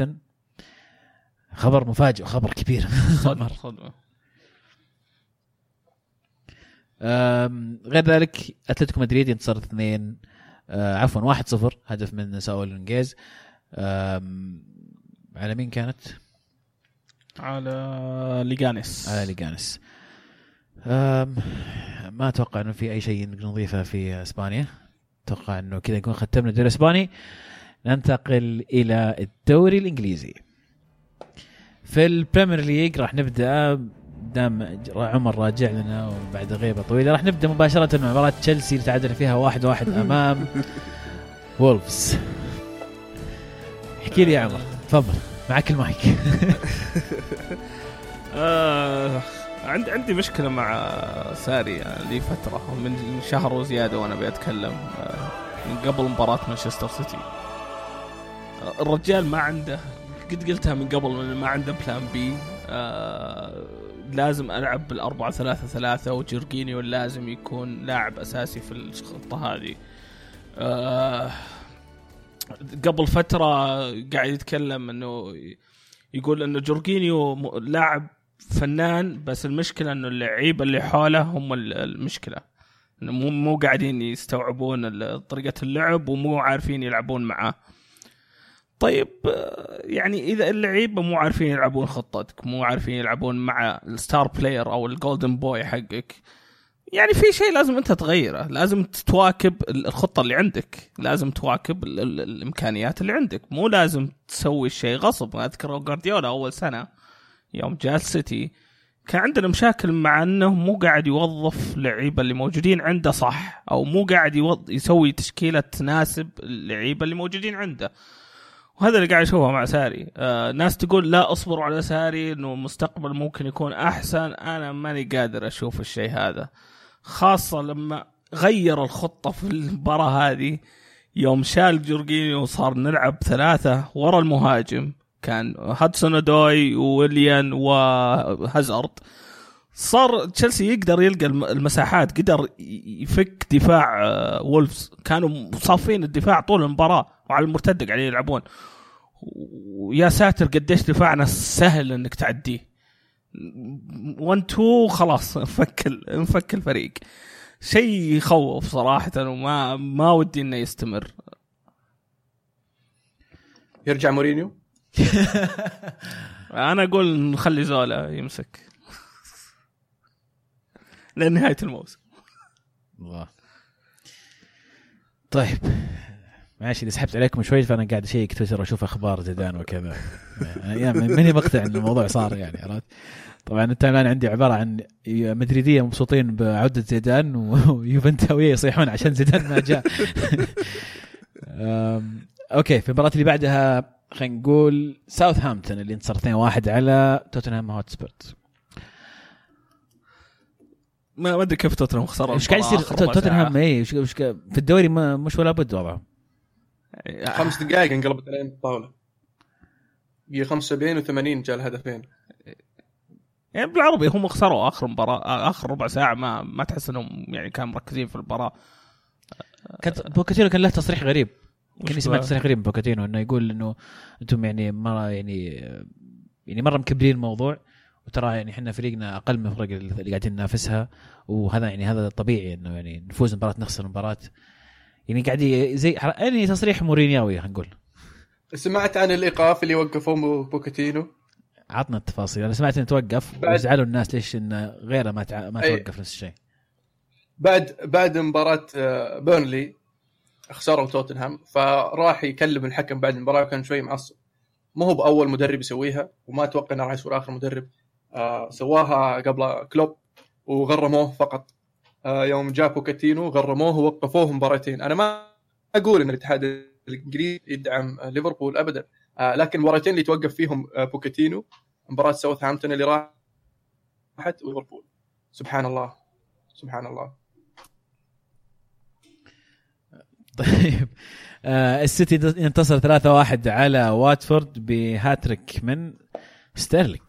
خبر مفاجئ وخبر كبير. <laughs> صدمة صدمة. آم، غير ذلك أتلتيكو مدريد ينتصر اثنين آه، عفوا 1-0 هدف من ساول انجيز على مين كانت؟ على ليجانيس على ليجانيس ما أتوقع إنه في أي شيء نضيفه في إسبانيا. أتوقع إنه كذا نكون ختمنا الدوري الإسباني. ننتقل إلى الدوري الإنجليزي. في ال Premier League راح نبدأ. دام عمر راجع لنا وبعد غيبة طويلة راح نبدأ مباشرة مع مباراة تشيلسي اللي تعادل فيها واحد واحد <laughs> أمام وولفز. احكي لي يا عمر. تفضل. معك المايك. <laughs> <laughs> آه. عندي عندي مشكلة مع ساري يعني لي فترة من شهر وزيادة وأنا بتكلم آه من قبل مباراة مانشستر سيتي. الرجال ما عنده قد قلتها من قبل إنه ما عنده plan B آه لازم ألعب بالأربعة ثلاثة ثلاثة وجورجينيو لازم يكون لاعب أساسي في الخطة هذه. آه قبل فترة قاعد يتكلم إنه يقول إنه جورجينيو لاعب فنان بس المشكلة إنه اللعيبه اللي حوله هم ال- المشكلة. مو مو قاعدين يستوعبون طريقة اللعب ومو عارفين يلعبون معاه. طيب يعني إذا اللعيبه مو عارفين يلعبون خطتك مو عارفين يلعبون مع ال star player أو ال golden boy حقك يعني في شيء لازم أنت تغيره. لازم تواكب ال- الخطة اللي عندك. لازم تواكب ال- ال- الإمكانيات اللي عندك. مو لازم تسوي الشيء غصب. أذكر جارديولا أول سنة يوم جاء السيتي كان عندنا مشاكل مع إنه مو قاعد يوظف اللعيبة اللي موجودين عنده صح؟ أو مو قاعد يوظ... يسوي تشكيلة تناسب اللعيبة اللي موجودين عنده. وهذا اللي قاعد اشوفه مع ساري. آه ناس تقول لا اصبروا على ساري إنه المستقبل ممكن يكون أحسن. أنا ماني قادر أشوف الشيء هذا. خاصة لما غير الخطة في المباراة هذه يوم شال جورجينيو وصار نلعب ثلاثة ورا المهاجم كان هادسون ادوي وويليان وهازارد. صار تشيلسي يقدر يلقى الم- المساحات قدر يفك دفاع آه، وولفز. كانوا صافين الدفاع طول المباراة وعلى المرتده قاعدين يلعبون. ويا ساتر قديش دفاعنا سهل إنك تعديه. 1 2 خلاص انفك ال- انفك الفريق. شيء يخوف صراحة وما ما ودي إنه يستمر. يرجع مورينيو؟ <laughs> أنا أقول نخلي زولا يمسك. لنهايه الموسم. الله. طيب. معلش إذا سحبت عليكم شوي فأنا قاعد أشيك تويتر وأشوف أخبار زيدان وكذا. يعني ماني مقطع إن الموضوع صار يعني عرفت؟ طبعا ال timeline عندي عبارة عن مدريدية مبسوطين بعودة زيدان ويوفنتاوية يصيحون عشان زيدان ما جاء. <laughs> okay في المباراة اللي بعدها خلينا نقول ساوثهامبتون اللي انتصر 2-1 على توتنهام هوتسبير ما ما أدري كيف توتنهام خسروا إيش قاعد يصير توتنهام. اي في الدوري ما مش ولا بد وضعه خمس دقائق انقلبت علينا الطاولة. هي 75 و80 جاء الهدفين. يعني بالعربي هم خسروا آخر مباراة آخر ربع ساعة ما ما تحس إنهم يعني كانوا مركزين في المباراة. كانت بوكيتينو كان له تصريح غريب. كاني وش سمعت؟ تصريح غريب من بوكيتينو إنه يقول إنه أنتم يعني مره يعني يعني مرة مكبرين الموضوع وترى يعني إحنا فريقنا أقل من الفرق اللي قاعدين ننافسها وهذا يعني هذا طبيعي إنه يعني نفوز مباراة نخسر مباراة يعني قاعد زي يعني تصريح مورينياوي هنقول سمعت عن الإيقاف اللي وقفوه بو- بوكيتينو عطنا التفاصيل أنا سمعت إنه توقف وزعلوا الناس ليش انه غيره ما تع... ما. توقف نفس الشيء بعد بعد مباراة آه، بيرنلي خسروا توتنهام فراح يكلم الحكم بعد المباراة وكان شوي معصب. ما هو بأول مدرب يسويها وما أتوقع إنه راح يصير آخر مدرب آه سواها قبل كلوب وغرموه فقط. آه يوم جاء بوكاتينو غرموه ووقفوه مباراتين. أنا ما أقول إن الاتحاد الإنجليزي يدعم ليفربول ابدا آه لكن المباراتين اللي توقف فيهم آه بوكاتينو مباراة ساوثهامبتون اللي راحت وليفربول سبحان الله. سبحان الله. <laughs> طيب. آه السيتي ينتصر 3-1 على واتفورد بهاتريك من ستيرلينج.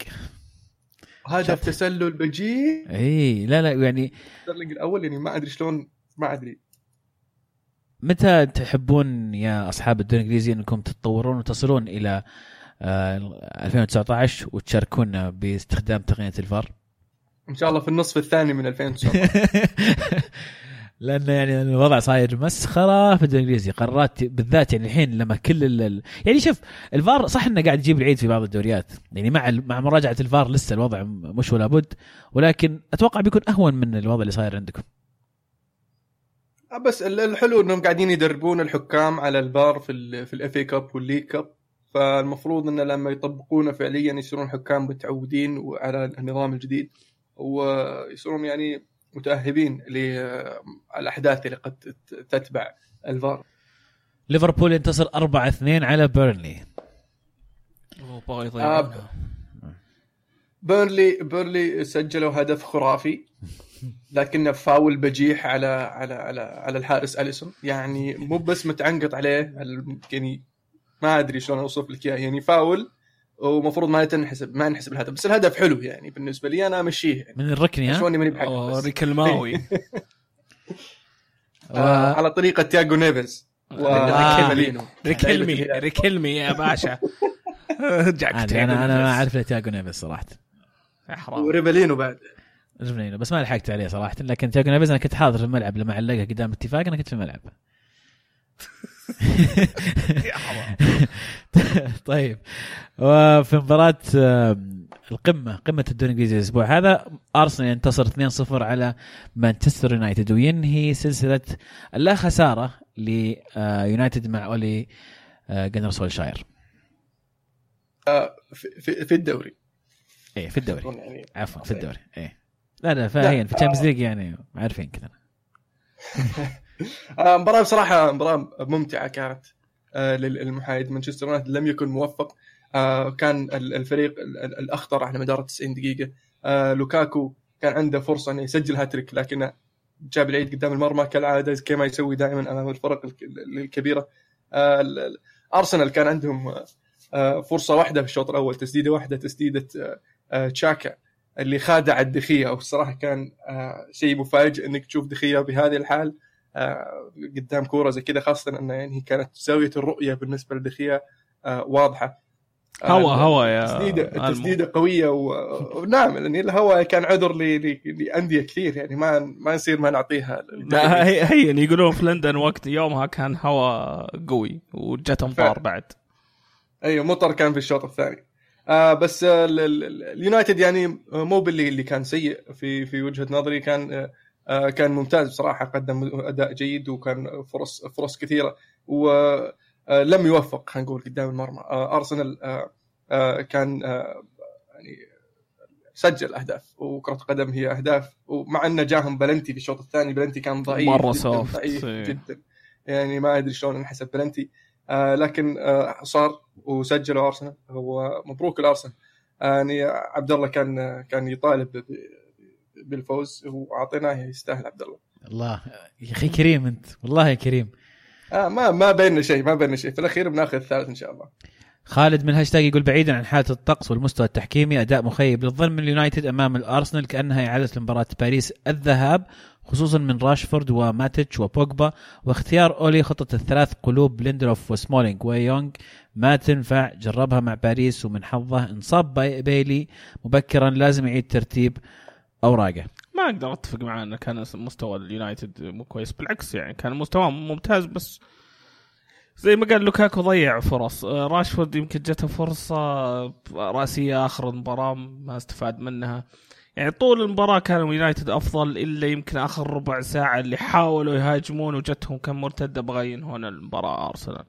هدف تسلل بجيح إي لا لا يعني ستيرلينج الأول يعني ما أدري شلون ما أدري. متى تحبون يا أصحاب الدوري الإنجليزي إنكم تتطورون وتصلون إلى آه 2019 وتشاركونا باستخدام تقنية الفار؟ إن شاء الله في النصف الثاني من 2019 <laughs> لأن يعني الوضع صاير مسخرة في الدوري الإنجليزي. قرارات بالذات يعني الحين لما كل ال... يعني شوف الفار صح إنه قاعد يجيب العيد في بعض الدوريات. يعني مع مع مراجعة الفار لسه الوضع مش ولا بد ولكن أتوقع بيكون أهون من الوضع اللي صاير عندكم. آه، بس الحلو إنهم قاعدين يدربون الحكام على الفار في ال في ال FA Cup وال League Cup فالمفروض انه لما يطبقونه فعليا يصيرون حكام متعودين وعلى النظام الجديد ويصيرون يعني متأهبين للاحداث اللي قد تتبع الفار. ليفربول ينتصر 4 2 على بيرنلي. آه بيرنلي بيرنلي سجلوا هدف خرافي لكنه فاول بجيح على على على على الحارس أليسون. يعني مو بس متعنقط عليه يعني ما أدري شلون أوصف لك إياه. يعني فاول ومفروض ما تنحسب ما ينحسب الهدف بس الهدف حلو يعني بالنسبة لي أنا أمشيه يعني. من الركني ها؟ شلوني ماني بحق ريك الماوي. <laughs> آه على طريقة تياجو نيفز ريكلمي ريكلمي يا باشا. <laughs> أنا أنا ما أعرف تياجو نيفز صراحة. وريبلينو بعد. ريبلينو بس ما لحقت عليه صراحة. لكن تياجو نيفز أنا كنت حاضر في الملعب لما علقها قدام اتفاق أنا كنت في الملعب. <laughs> طيب. وفي مباراة القمة قمة الدوري الإنجليزي الأسبوع هذا أرسنال ينتصر 2-0 على مانشستر يونايتد وينهي سلسلة اللا خسارة ليونايتد مع أولي جنر سولشاير. آه، في, في الدوري. إيه في الدوري. يعني عفوا في الدوري. إيه. لا لا فاهمين في ال Champions League يعني عارفين كذا. آه، <laughs> <laughs> مباراة بصراحة مباراة ممتعة كانت آه، للمحايد. مانشستر يونايتد لم يكن موفق آه، كان الفريق الأخطر على مدار 90 دقيقة. لوكاكو كان عنده فرصة إنه يسجل هاتريك لكنه جاب العيد قدام المرمى. كالعادة كما يسوي دائما أمام الفرق الكبيرة. أرسنال كان عندهم فرصة واحدة في الشوط الأول تسديدة واحدة تسديدة تشاكا اللي خادع الدخية. وبصراحه كان شيء مفاجئ إنك تشوف دخية بهذه الحال. آه، قدام كورة زي كذا خاصة انه يعني كانت زاوية الرؤية بالنسبة لدخيا آه، واضحة. هوا آه، هوا يا تسديده تسديدة قوية ونعم لأن الهواء كان عذر لأندية كثير يعني ما ما يصير ما نعطيها هي, هي يقولون في لندن وقت يومها كان هواء قوي وجت امطار بعد. أيوه مطر كان في الشوط الثاني. آه بس اليونايتد يعني مو باللي اللي كان سيء في في وجهة نظري كان آه، كان ممتاز بصراحة قدم أداء جيد وكان فرص فرص كثيرة. ولم آه، يوفق خلينا نقول قدام المرمى. آه، أرسنال كان يعني سجل أهداف وكرة قدم هي أهداف ومع انه جاهم بلنتي في الشوط الثاني. بلنتي كان ضعيف مرة soft ضعيف جدا. يعني ما أدري شلون انحسب بلنتي. لكن صار وسجلوا أرسنال. ومبروك الارسنال يعني عبد الله كان كان يطالب بالفوز وأعطيناه يستاهل عبد الله. الله. يا أخي كريم أنت. والله يا كريم. آه ما ما بيننا شيء ما بيننا شيء. في الأخير بناخذ الثالث إن شاء الله. خالد من الهاشتاج يقول بعيدا عن حالة الطقس والمستوى التحكيمي أداء مخيب للظن من اليونايتد أمام الأرسنال كأنها إعادة لمباراة باريس الذهاب خصوصا من راشفورد وماتيتش وبوجبا. واختيار أولي خطة الثلاث قلوب ليندلوف وسمولينج ويونغ. ما تنفع جربها مع باريس ومن حظه انصاب بيلي. مبكرا لازم يعيد ترتيب. أوراقه. ما أقدر أتفق معاه إنه كان مستوى اليونايتد مو كويس بالعكس يعني كان مستواه ممتاز بس زي ما قال لوكاكو ضيع فرص. آه، راشفورد يمكن جته فرصة رأسية آخر المباراة ما استفاد منها. يعني طول المباراة كان اليونايتد أفضل إلا يمكن آخر ربع ساعة اللي حاولوا يهاجمون وجتهم كم مرتدة بغى هنا المباراة أرسنال.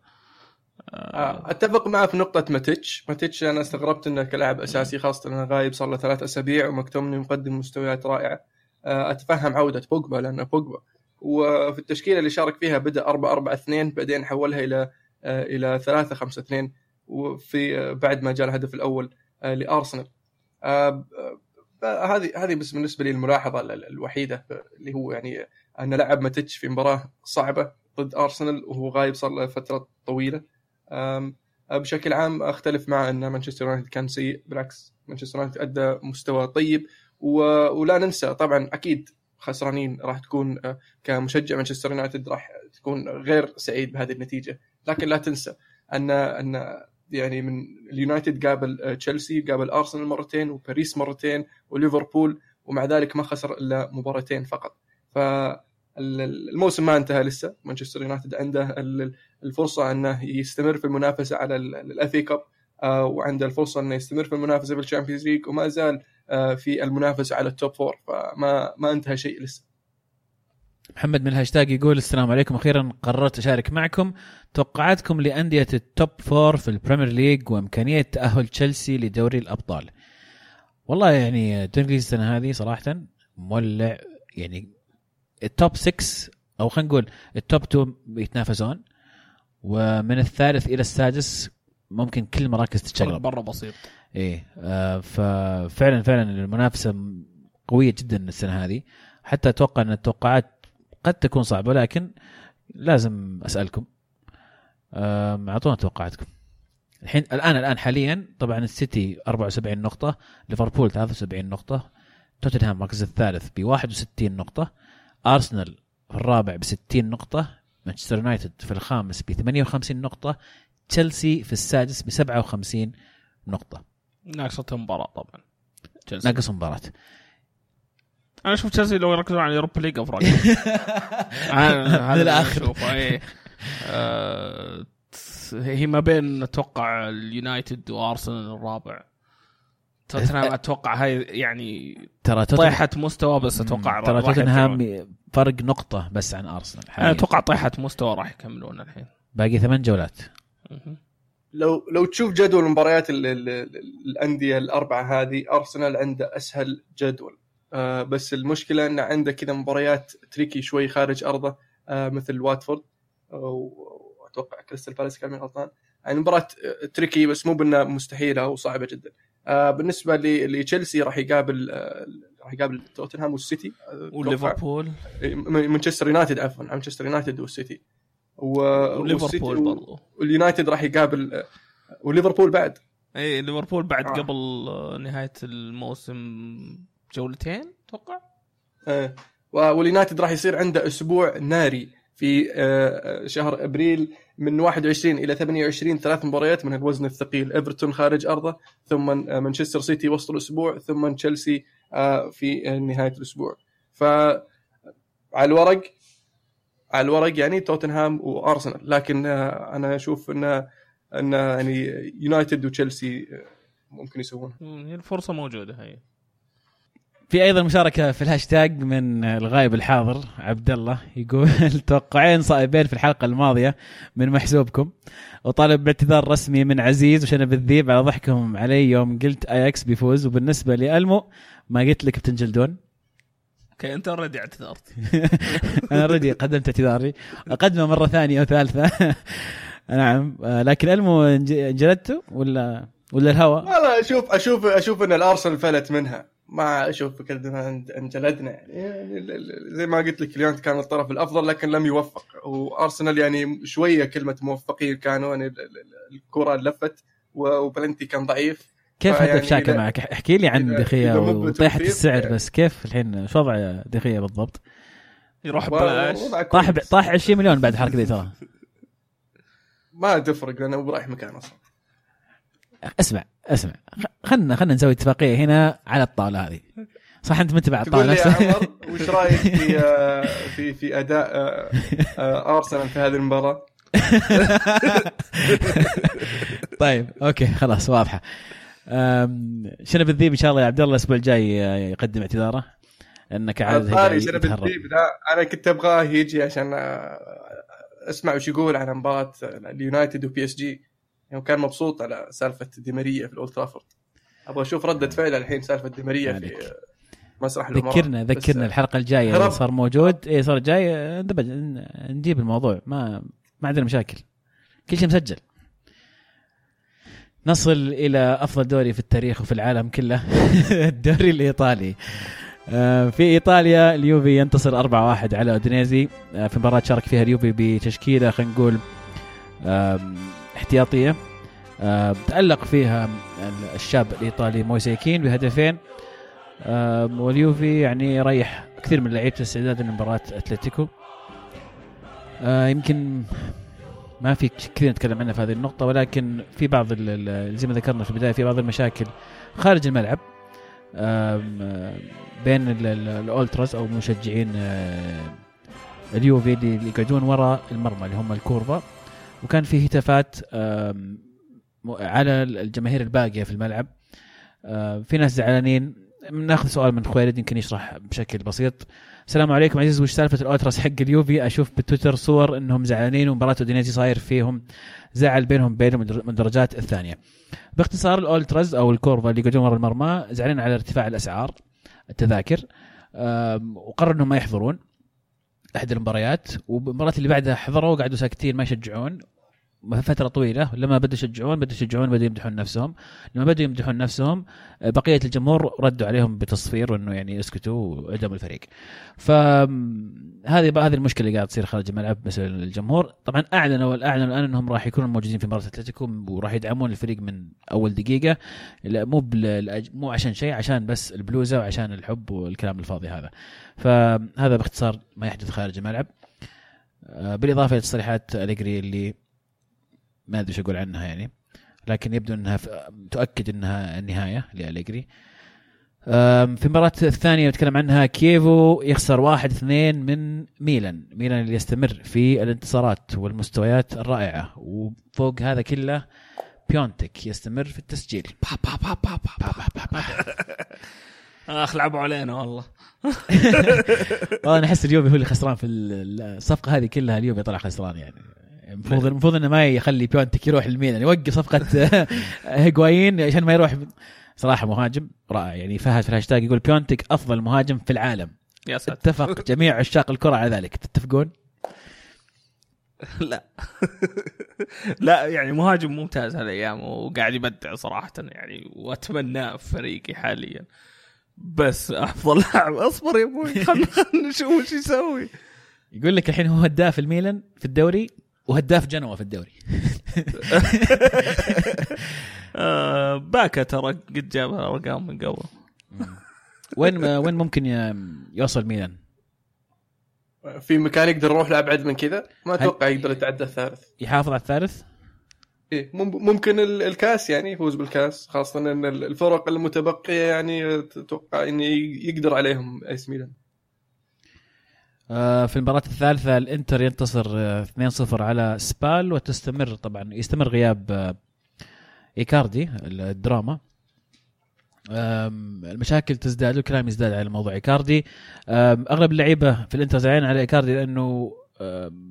آه، أتفق معه في نقطة ماتيتش، ماتيتش أنا استغربت إنه كلاعب أساسي خاصة إنه غايب صار له ثلاث أسابيع ومكتوميناي مقدم مستويات رائعة. آه، أتفهم عودة بوجبا لأنه بوجبا وفي التشكيلة اللي شارك فيها بدأ 4 4 2 بعدين حولها إلى آه، إلى 3 5 2 وفي بعد ما جاء الهدف الأول لأرسنال. هذه هذه بس بالنسبة لي الملاحظة الوحيدة اللي هو يعني انه لعب ماتيتش في مباراة صعبة ضد أرسنال وهو غايب صار له فترة طويلة بشكل عام أختلف مع أن مانشستر يونايتد كان سيء بالعكس مانشستر يونايتد أدى مستوى طيب و... ولا ننسى طبعا أكيد خسرانين راح تكون كمشجع مانشستر يونايتد راح تكون غير سعيد بهذه النتيجة. لكن لا تنسى أن أن يعني من اليونايتد قابل تشيلسي قابل أرسنال مرتين وباريس مرتين وليفربول ومع ذلك ما خسر إلا مباراتين فقط. ف الموسم ما انتهى لسه. مانشستر يونايتد عنده الفرصة أنه يستمر في المنافسة على ال FA Cup آه، وعنده الفرصة أنه يستمر في المنافسة في ال Champions League وما زال آه، في المنافسة على ال top four فما ما انتهى شيء لسه. محمد من الهاشتاج يقول السلام عليكم. أخيرا قررت أشارك معكم توقعاتكم لأندية ال top four في ال Premier League وإمكانية تأهل تشيلسي لدوري الأبطال. والله يعني الدوري السنة هذه صراحة مولع يعني التوب 6 أو خلينا نقول التوب 2 يتنافسون. ومن الثالث إلى السادس ممكن كل المراكز تتشقلب برا بسيط. إيه آه ففعلا فعلا المنافسة قوية جدا السنة هذه. حتى أتوقع أن التوقعات قد تكون صعبة لكن لازم أسألكم. أعطونا توقعاتكم. الحين الان الآن حاليا طبعا السيتي 74 نقطة ليفربول 73 نقطة توتنهام المركز الثالث ب 61 نقطة أرسنال في الرابع ب 60 نقطة مانشستر يونايتد في الخامس ب 58 نقطة تشيلسي في السادس ب 57 نقطة. ناقصة مباراة طبعا. تشيلسي. ناقص مباراة. أنا أشوف تشيلسي لو يركزون على اليوروبا ليج أفرق. <laughs> من الآخر إيه. آه، هي ما بين أتوقع اليونايتد وأرسنال الرابع. توتنهام أتوقع هاي يعني ترى طيحة مستوى بس أتوقع ترى توتنهام فرق نقطة بس عن أرسنال أنا أتوقع طيحة مستوى راح يكملون الحين. باقي ثمان جولات. لو لو تشوف جدول مباريات الأندية الأربعة هذه أرسنال عنده أسهل جدول. آه بس المشكلة انه عنده كذا مباريات tricky شوي خارج أرضه آه مثل واتفورد. واتوقع كريستال بالاس كان غلطان يعني مباراة tricky بس مو بأنها مستحيلة أو صعبه جدا. آه بالنسبة لتشيلسي راح يقابل آه راح يقابل توتنهام والسيتي. آه، وليفربول. مانشستر يونايتد عفوا مانشستر يونايتد والسيتي. وليفربول برضو. واليونايتد راح يقابل وليفربول بعد. إي ليفربول بعد آه. قبل نهاية الموسم جولتين أتوقع إيه واليونايتد راح يصير عنده أسبوع ناري في آه، شهر أبريل. من 21 إلى 28 ثلاث مباريات من الوزن الثقيل. إيفرتون خارج أرضه ثم آه، مانشستر سيتي وسط الأسبوع ثم تشيلسي آه، في نهاية الأسبوع. ف على الورق على الورق يعني توتنهام وأرسنال. لكن أنا أشوف انه إن يعني يونايتد وتشيلسي ممكن يسوون. الفرصة موجودة هي. في أيضا مشاركة في الهاشتاج من الغايب الحاضر عبد الله يقول <laughs> توقعين صائبين في الحلقة الماضية من محسوبكم. وطالب باعتذار رسمي من عزيز وشنب الذيب على ضحكهم علي يوم قلت اياكس بيفوز. وبالنسبة لألمو ما قلت لك بتنجلدون okay أنت already اعتذرت. <laughs> أنا already قدمت اعتذاري. أقدمه مرة ثانية أو ثالثة. <laughs> نعم. لكن ألمو انجلدته ولا ولا الهوا؟ والله أشوف أشوف أشوف إن الأرسنال فلت منها. ما أشوف فكرة أنجلدنا يعني. زي ما قلت لك اليونايتد كان الطرف الأفضل لكن لم يوفق. وأرسنال يعني شوية كلمة موفقين كانوا يعني الكرة لفت وبلنتي كان ضعيف. كيف هدف شاكا معك؟ احكي لي عن دخيا وطيحة السعر يعني. بس كيف الحين شو وضع دخيا بالضبط؟ يروح ببلاش. طاح طاح 20 مليون بعد الحركه دي ترى ما تفرق لأنه رايح مكان أصلا. اسمع اسمع. خلنا خلنا نسوي اتفاقية هنا على الطاولة هذه. صح أنت منتبه على الطاوله نفسها <laughs> وش رأيك في آه، في في أداء آه، آه، أرسنال في هذه المباراة؟ <laughs> طيب أوكي خلاص واضحة. شنب الذيب إن شاء الله يا عبد الله الأسبوع الجاي يقدم اعتذاره؟ انك عاد شنب الذيب أنا كنت أبغاه يجي عشان أسمع وش يقول عن مباراة اليونايتد وبي اس جي يعني كان مبسوط على سالفة ديماريا في الأولد ترافورد. أبغى أشوف ردة فعله الحين سالفة ديماريا في مسرح المباراه ذكرنا ذكرنا الحلقة الجاية اللي صار موجود. اي صار جاي. نجيب الموضوع. ما ما عندنا مشاكل. كل شيء مسجل. نصل إلى أفضل دوري في التاريخ وفي العالم كله. <laughs> الدوري الإيطالي. آه، في إيطاليا اليوفي ينتصر 4-1 على أودينيزي. آه، في مباراة شارك فيها اليوفي بتشكيلة خلينا نقول احتياطية آه، تألق فيها الشاب الإيطالي موسيكين بهدفين آه، واليوفي يعني ريح كثير من لعيبة استعدادا لمباراة أتلتيكو. آه، يمكن ما في كثير نتكلم عنها في هذه النقطة ولكن في بعض زي ما ذكرنا في البداية في بعض المشاكل خارج الملعب بين الأولتراس أو مشجعين اليوفي اللي يقعدون وراء المرمى اللي هم الكورفا. وكان في هتافات على الجماهير الباقية في الملعب. في ناس زعلانين. ناخذ سؤال من خويلد يمكن يشرح بشكل بسيط. السلام عليكم عزيز وش سالفة الألتراس حق اليوفي؟ أشوف بالتويتر صور إنهم زعلانين ومباراة أودينيزي صاير فيهم. زعل بينهم من الدرجات الثانية. باختصار الألتراس أو الكورفا اللي يقعدون ورا المرمى زعلانين على ارتفاع الأسعار التذاكر وقرروا إنهم ما يحضرون أحد المباريات. والمباراه اللي بعدها حضروا وقعدوا ساكتين ما يشجعون. فترة طويلة لما بدوا يشجعون بدوا يشجعون بدوا يمدحون نفسهم. لما بدوا يمدحون نفسهم آه، بقية الجمهور ردوا عليهم بتصفير وانه يعني اسكتوا وعدموا الفريق. فهذه هذه المشكلة اللي قاعد تصير خارج الملعب بالنسبة للجمهور طبعا أعلنوا والاعلنوا الآن إنهم راح يكونوا موجودين في مباراة أتلتيكو وراح يدعمون الفريق من أول دقيقة. لا مو مو عشان شيء عشان بس البلوزة وعشان الحب والكلام الفاضي هذا. فهذا باختصار ما يحدث خارج الملعب. آه، بالإضافة لتصريحات أليجري اللي ما أدري إيش أقول عنها يعني. لكن يبدو إنها تؤكد إنها النهاية لأليجري. في المباراة الثانية نتكلم عنها كيفو يخسر واحد اثنين من ميلان. ميلان اللي يستمر في الانتصارات والمستويات الرائعة. وفوق هذا كله بيونتك يستمر في التسجيل. <laughs> با با با با با با با. اخ لعبوا علينا والله والله. <laughs> أنا أحس اليوفي هو اللي خسران في ال- الصفقة هذه كلها. اليوفي طلع خسران يعني. المفروض المفروض إنه ما يخلي بيونتك يروح الميلان يوقف صفقة <laughs> هيغوايين عشان ما يروح. صراحة مهاجم رائع يعني فهد في الهاشتاج يقول بيونتك أفضل مهاجم في العالم. يا ساتر. اتفق <laughs> جميع عشاق الكرة على ذلك. تتفقون؟ لا. <laughs> لا يعني مهاجم ممتاز هالايام وقاعد يبدع صراحة يعني واتمناه في فريقي حاليا. بس أفضل لاعب اصبر يا أبوي. خلنا خلنا نشوف وش يسوي. يقول لك الحين هو هداف الميلان في الدوري. وهداف جنوة في الدوري. <laughs> آه باكا ترى قد جاب ارقام من قبل. وين وين ممكن يوصل ميلان؟ في مكان يقدر يروح لأبعد من كذا؟ ما أتوقع يقدر يتعدى الثالث. يحافظ على الثالث؟ إيه مم- ممكن ال- الكاس يعني يفوز بالكاس خاصة إن ال- الفرق المتبقية يعني أتوقع انه يقدر عليهم ايس ميلان. في المباراة الثالثة الإنتر ينتصر آه، 2-0 على سبال وتستمر طبعا يستمر غياب آه، إيكاردي الدراما. المشاكل تزداد والكلام يزداد على موضوع إيكاردي. أغلب اللعيبة في الإنتر زعلانين على إيكاردي لأنه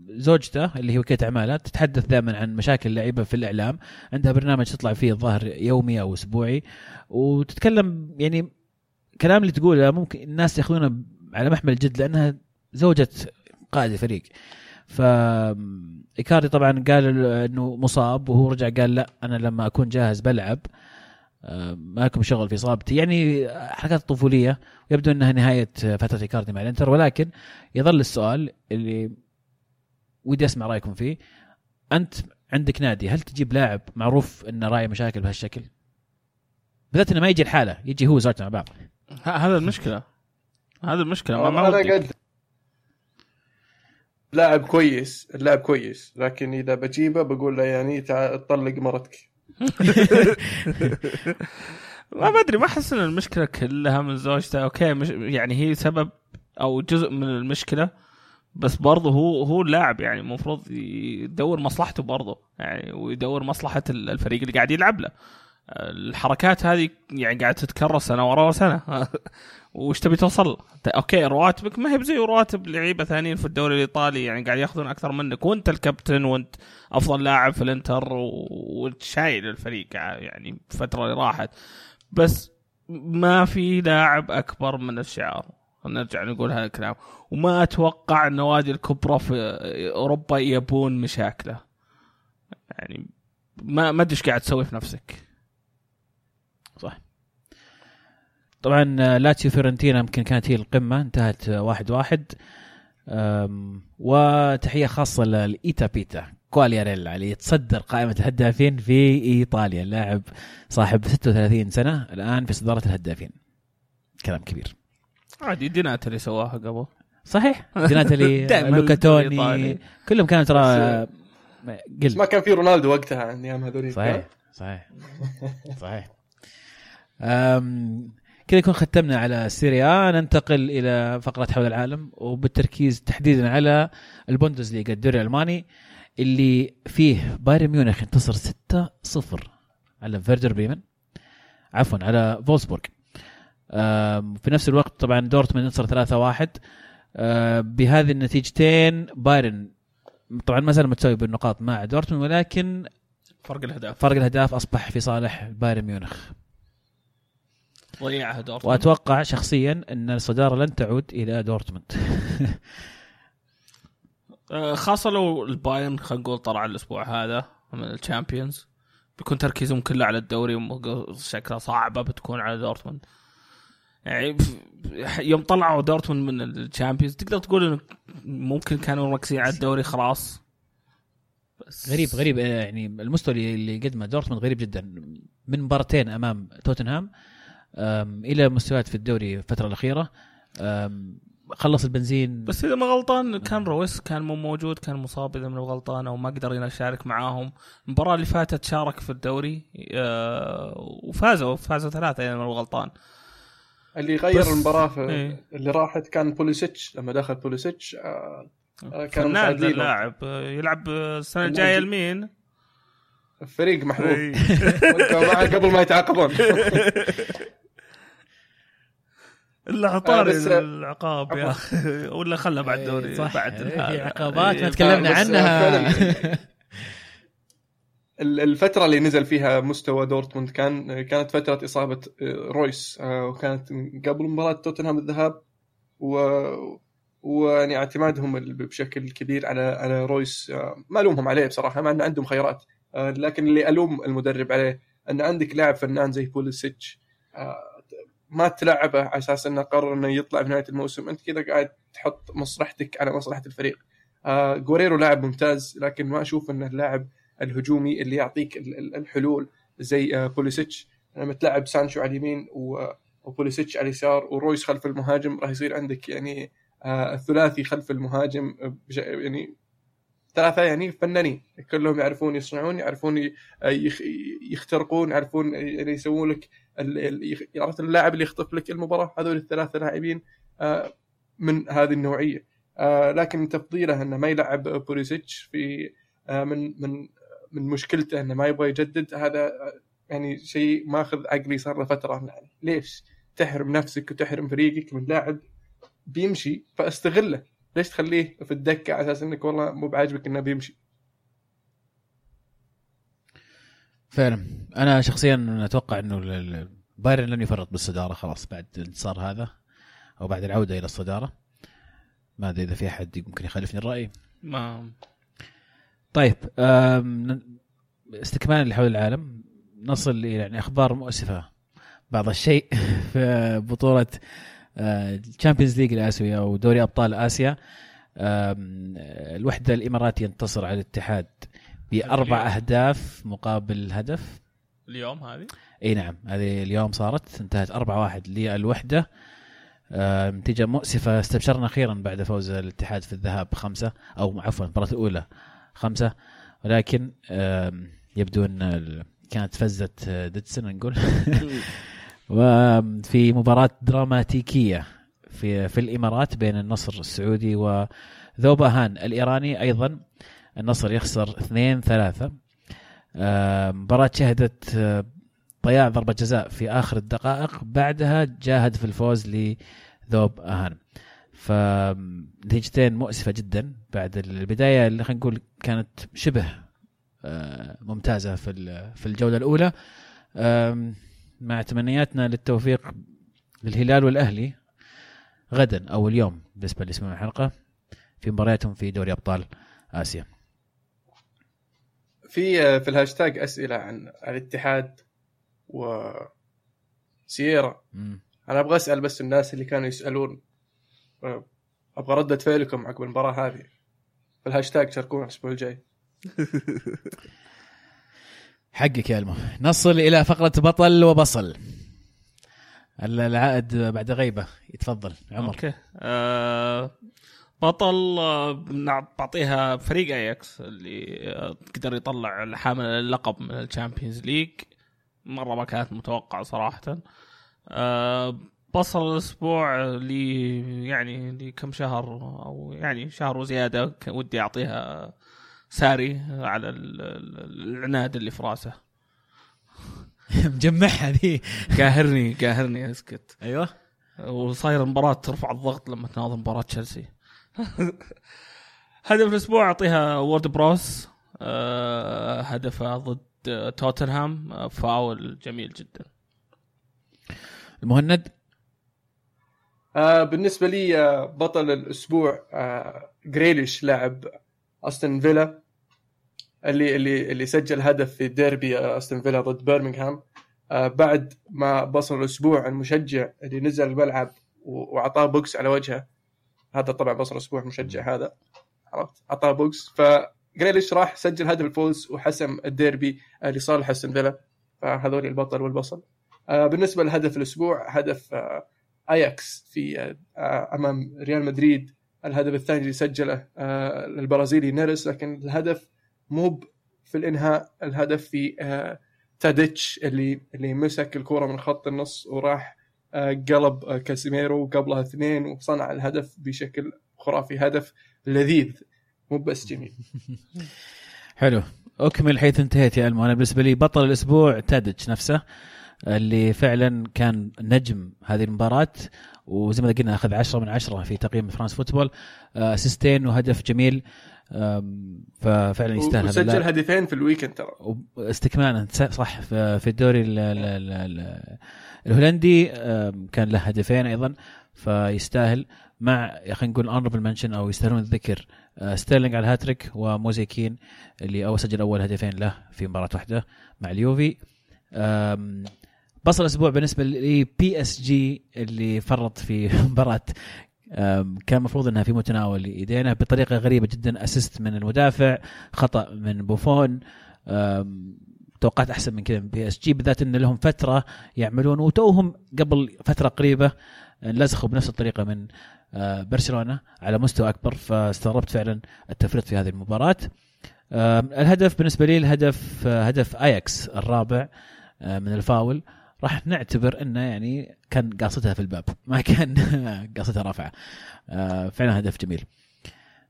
زوجته اللي هي وكيله أعماله تتحدث دائما عن مشاكل اللعيبة في الإعلام. عندها برنامج تطلع فيه الظاهر يومي أو أسبوعي وتتكلم يعني كلام اللي تقوله ممكن الناس يأخذونه على محمل الجد لأنها زوجة قائد الفريق. ف ايكاردي طبعا قال إنه مصاب وهو رجع قال لا أنا لما أكون جاهز بلعب آه، ما لكم شغل في إصابتي. يعني حركات طفوليه ويبدو إنها نهاية فترة ايكاردي مع الإنتر. ولكن يظل السؤال اللي ودي أسمع رأيكم فيه. أنت عندك نادي هل تجيب لاعب معروف انه راعي مشاكل بهالشكل؟ بالذات إنه ما يجي الحاله يجي هو وزوجته مع بعض. ه- هذا المشكلة. هذا المشكلة. ما, ما لاعب كويس اللاعب كويس. لكن إذا بجيبه بقول له يعني طلق مرتك. <laughs> ما بدري ما أحس إن المشكلة كلها من زوجته. أوكي مش يعني هي سبب أو جزء من المشكلة بس برضه هو هو اللاعب يعني المفروض يدور مصلحته برضه. يعني ويدور مصلحة ال- الفريق اللي قاعد يلعب له. الحركات هذه يعني قاعدة تتكرر سنة ورا سنة. <laughs> وش تبي توصل؟ أوكي رواتبك ما هي بزي رواتب لعيبة ثانيين في الدوري الإيطالي يعني قاعد ياخذون أكثر منك. وأنت الكابتن وأنت أفضل لاعب في الإنتر و- وانت شايل الفريق يعني الفترة اللي راحت. بس ما في لاعب أكبر من الشعار. نرجع نقول هذا الكلام. وما أتوقع النوادي الكبرى في أوروبا يبون مشاكله. يعني ما ما أدري إيش قاعد تسوي في نفسك. صح. طبعا آه، لاتسيو فيورنتينا يمكن كانت هي القمة انتهت آه، واحد واحد. وتحية خاصة للايتا بيتا كوالياريلا اللي يتصدر قائمة الهدافين في إيطاليا اللاعب صاحب 36 سنة الآن في صدارة الهدافين. كلام كبير. عادي ديناتالي سواها قبل. صحيح. <laughs> ديناتالي دائماً لوكا توني. كلهم كانوا ترى آه، بس قل. ما كان في رونالدو وقتها عن أيام هذوليك. صحيح صحيح صحيح. كذا يكون ختمنا على سيريا ننتقل إلى فقرة حول العالم وبالتركيز تحديدا على البوندسليغا الدوري الألماني اللي فيه بايرن ميونخ انتصر 6-0 على فيردر بريمن. عفوا على فولسبورغ. في نفس الوقت طبعا دورتموند انتصر 3-1 آه، بهذه النتيجتين بايرن طبعا ما زال متساوي بالنقاط مع دورتموند ولكن فرق الأهداف. فرق الأهداف أصبح في صالح بايرن ميونخ. ضيعها دورتموند وأتوقع شخصيا أن الصدارة لن تعود إلى دورتموند. <laughs> آه، خاصة لو البايرن خلينا نقول طلع الأسبوع هذا من ال Champions بيكون تركيزهم كله على الدوري شكلها صعبة بتكون على دورتموند. يعني يوم طلعوا دورتموند من ال Champions تقدر تقول إنه ممكن كانوا مركزين على الدوري خلاص. بس غريب غريب آه، يعني المستوى اللي قدمه دورتموند غريب جدا. من مباراتين أمام توتنهام إلى مستويات في الدوري الفترة الأخيرة خلص البنزين بس إذا ما غلطان كان رويس كان مو موجود كان مصاب إذا ما غلطان أو ما قدر يشارك معاهم المباراة اللي فاتت شارك في الدوري آه، وفازوا فازوا ثلاثة إذا ما غلطان اللي غير بس- المباراة في إيه. اللي راحت كان بوليسيتش لما دخل بوليسيتش آه، آه، فنان. اللاعب يلعب السنة الجاية. لمين؟ فريق محبوب إيه. <laughs> قبل ما يتعاقبون <laughs> إلا آه، عطاري العقاب يا. أخي. <laughs> ولا خله بعد إيه، دوري. صح. بعد. في هذا. عقابات ما إيه، تكلمنا عنها. <laughs> فعلاً. ال- الفترة اللي نزل فيها مستوى دورتموند كان كانت فترة إصابة آه، رويس. آه، وكانت قبل مباراة توتنهام الذهاب. و ويعني اعتمادهم بشكل كبير على على رويس. ما ألومهم عليه بصراحة مع إن عندهم خيارات. لكن اللي ألوم المدرب عليه أن عندك لاعب فنان زي بوليسيتش ما تلعبه على أساس إنه قرر إنه يطلع في نهاية الموسم. أنت كذا قاعد تحط مصلحتك على مصلحة الفريق. آه، جوريرو لاعب ممتاز لكن ما أشوف إنه اللاعب الهجومي اللي يعطيك ال- ال- الحلول زي آه، بوليسيتش. لما تلعب سانشو على اليمين و- وبوليسيتش على اليسار ورويس خلف المهاجم. راح يصير عندك يعني آه، الثلاثي خلف المهاجم آه، يعني ثلاثة يعني فنانين. كلهم يعرفون يصنعون يعرفون آه، يخ- يخترقون يعرفون يعني يسوون لك عرفت اللاعب اللي يخطف لك المباراة هذول الثلاثة لاعبين آه، من هذه النوعية. آه، لكن تفضيله إنه ما يلعب بوليسيتش في آه، من من من مشكلته إنه ما يبغى يجدد هذا يعني شيء ماخذ عقلي صار له فتره يعني ليش؟ تحرم نفسك وتحرم فريقك من لاعب بيمشي فاستغله. ليش تخليه في الدكة على أساس إنك والله مو بعاجبك إنه بيمشي؟ فعلا. أنا شخصيا أتوقع إنه بايرن لن يفرط بالصدارة خلاص بعد الانتصار هذا أو بعد العودة إلى الصدارة. ما أدري إذا في أحد ممكن يخالفني الرأي. ما. طيب استكمالا لحول العالم. نصل إلى يعني أخبار مؤسفة. بعض الشيء <laughs> في بطولة ال Champions League الآسيوية أو دوري أبطال آسيا الوحدة الإماراتية انتصر على الاتحاد باربع اليوم. أهداف مقابل هدف. اليوم هذه؟ إي نعم هذه اليوم صارت انتهت 4 1 للوحدة. آه، نتيجة مؤسفة استبشرنا أخيرا بعد فوز الاتحاد في الذهاب خمسة أو عفوا المباراة الأولى خمسة. ولكن يبدو أن كانت فزة آه، ديتسن نقول. <laughs> وفي مباراة دراماتيكية في في الإمارات بين النصر السعودي وذوباهان الإيراني. أيضا النصر يخسر 2 3 مباراة شهدت آه، ضياع ضربة جزاء في آخر الدقائق. بعدها جاء هدف الفوز لذوب أهان. فنتيجتين مؤسفة جدا بعد البداية اللي خلينا نقول كانت شبه آه، ممتازة في في الجولة الأولى. مع تمنياتنا للتوفيق للهلال والأهلي غدا أو اليوم بالنسبة يسمعون الحلقة في مبارياتهم في دوري أبطال آسيا. في في الهاشتاج أسئلة عن عن الاتحاد و سييرا. أنا أبغى أسأل بس الناس اللي كانوا يسألون أه، أبغى ردة فعلكم عقب المباراة هذه. في الهاشتاج شاركونا الأسبوع الجاي. <laughs> حقك يا المو. نصل إلى فقرة بطل وبصل. العائد بعد غيبة. يتفضل عمر. Okay. آه بطل بعطيها فريق اياكس اللي آه، قدر يطلع حامل اللقب من ال Champions League. مرة ما كانت متوقعة صراحة. آه بصل الأسبوع لي يعني لي كم شهر أو يعني شهر وزيادة ودي أعطيها ساري على ال- ال- العناد اللي في راسه. <laughs> مجمعها ذي قاهرني قاهرني اسكت أيوه. وصاير مباراة ترفع الضغط لما تناظر مباراة تشيلسي <laughs> هدف الأسبوع أعطيها وورد بروس أه هدفه ضد آه، توتنهام آه، فاول جميل جدا. المهند؟ آه بالنسبة لي آه بطل الأسبوع آه جريليش لاعب استون فيلا اللي اللي اللي سجل هدف في ديربي آه، استون فيلا ضد برمنغهام آه بعد ما بصل الأسبوع المشجع اللي نزل الملعب و- وأعطاه box على وجهه هذا طبعا بصل الأسبوع المشجع هذا عرفت؟ اعطاه box. فجريليش راح سجل هدف الفوز وحسم الديربي آه، لصالح أستون فيلا. فهذول البطل والبصل. آه بالنسبة لهدف الأسبوع هدف اياكس في آه، أمام ريال مدريد. الهدف الثاني اللي سجله البرازيلي نيرس لكن الهدف مو في الإنهاء. الهدف في تاديتش اللي اللي مسك الكره من خط النص وراح قلب كاسيميرو وقبلها اثنين وصنع الهدف بشكل خرافي هدف لذيذ. مو بس جميل. <laughs> حلو. اكمل حيث انتهيت يا المو أنا بالنسبة لي بطل الأسبوع تادتش نفسه اللي فعلا كان نجم هذه المباراة وزي ما قلنا أخذ 10 من 10 في تقييم فرانس فوتبول. آه، assist ين وهدف جميل. ففعلا يستاهل وسجل. هدفين في ال weekend ترى. استكمالا صح في الدوري ال- ال- ال- ال- الهولندي كان له هدفين أيضا فيستاهل. مع خلينا نقول honorable mention أو يستاهلون الذكر آه، ستيرلينج على الهاتريك ومويس كين اللي اول سجل أول هدفين له في مباراة واحدة مع اليوفي. بصل الأسبوع بالنسبة لي بي اس جي اللي فرط في <laughs> مباراة كان المفروض إنها في متناول ايدينهم بطريقة غريبة جدا assist من المدافع خطأ من بوفون. توقعت أحسن من كذا من بي إس جي بالذات إن لهم فترة يعملون وتوهم قبل فترة قريبة انسلخوا بنفس الطريقة من آه، برشلونة على مستوى أكبر فاستغربت فعلا التفريط في هذه المباراة. الهدف بالنسبة لي الهدف آه، هدف اياكس الرابع آه، من الفاول. راح نعتبر إنه يعني كان قاصتها في الباب <laughs> ما كان قاصتها رافعة. فعلا هدف جميل.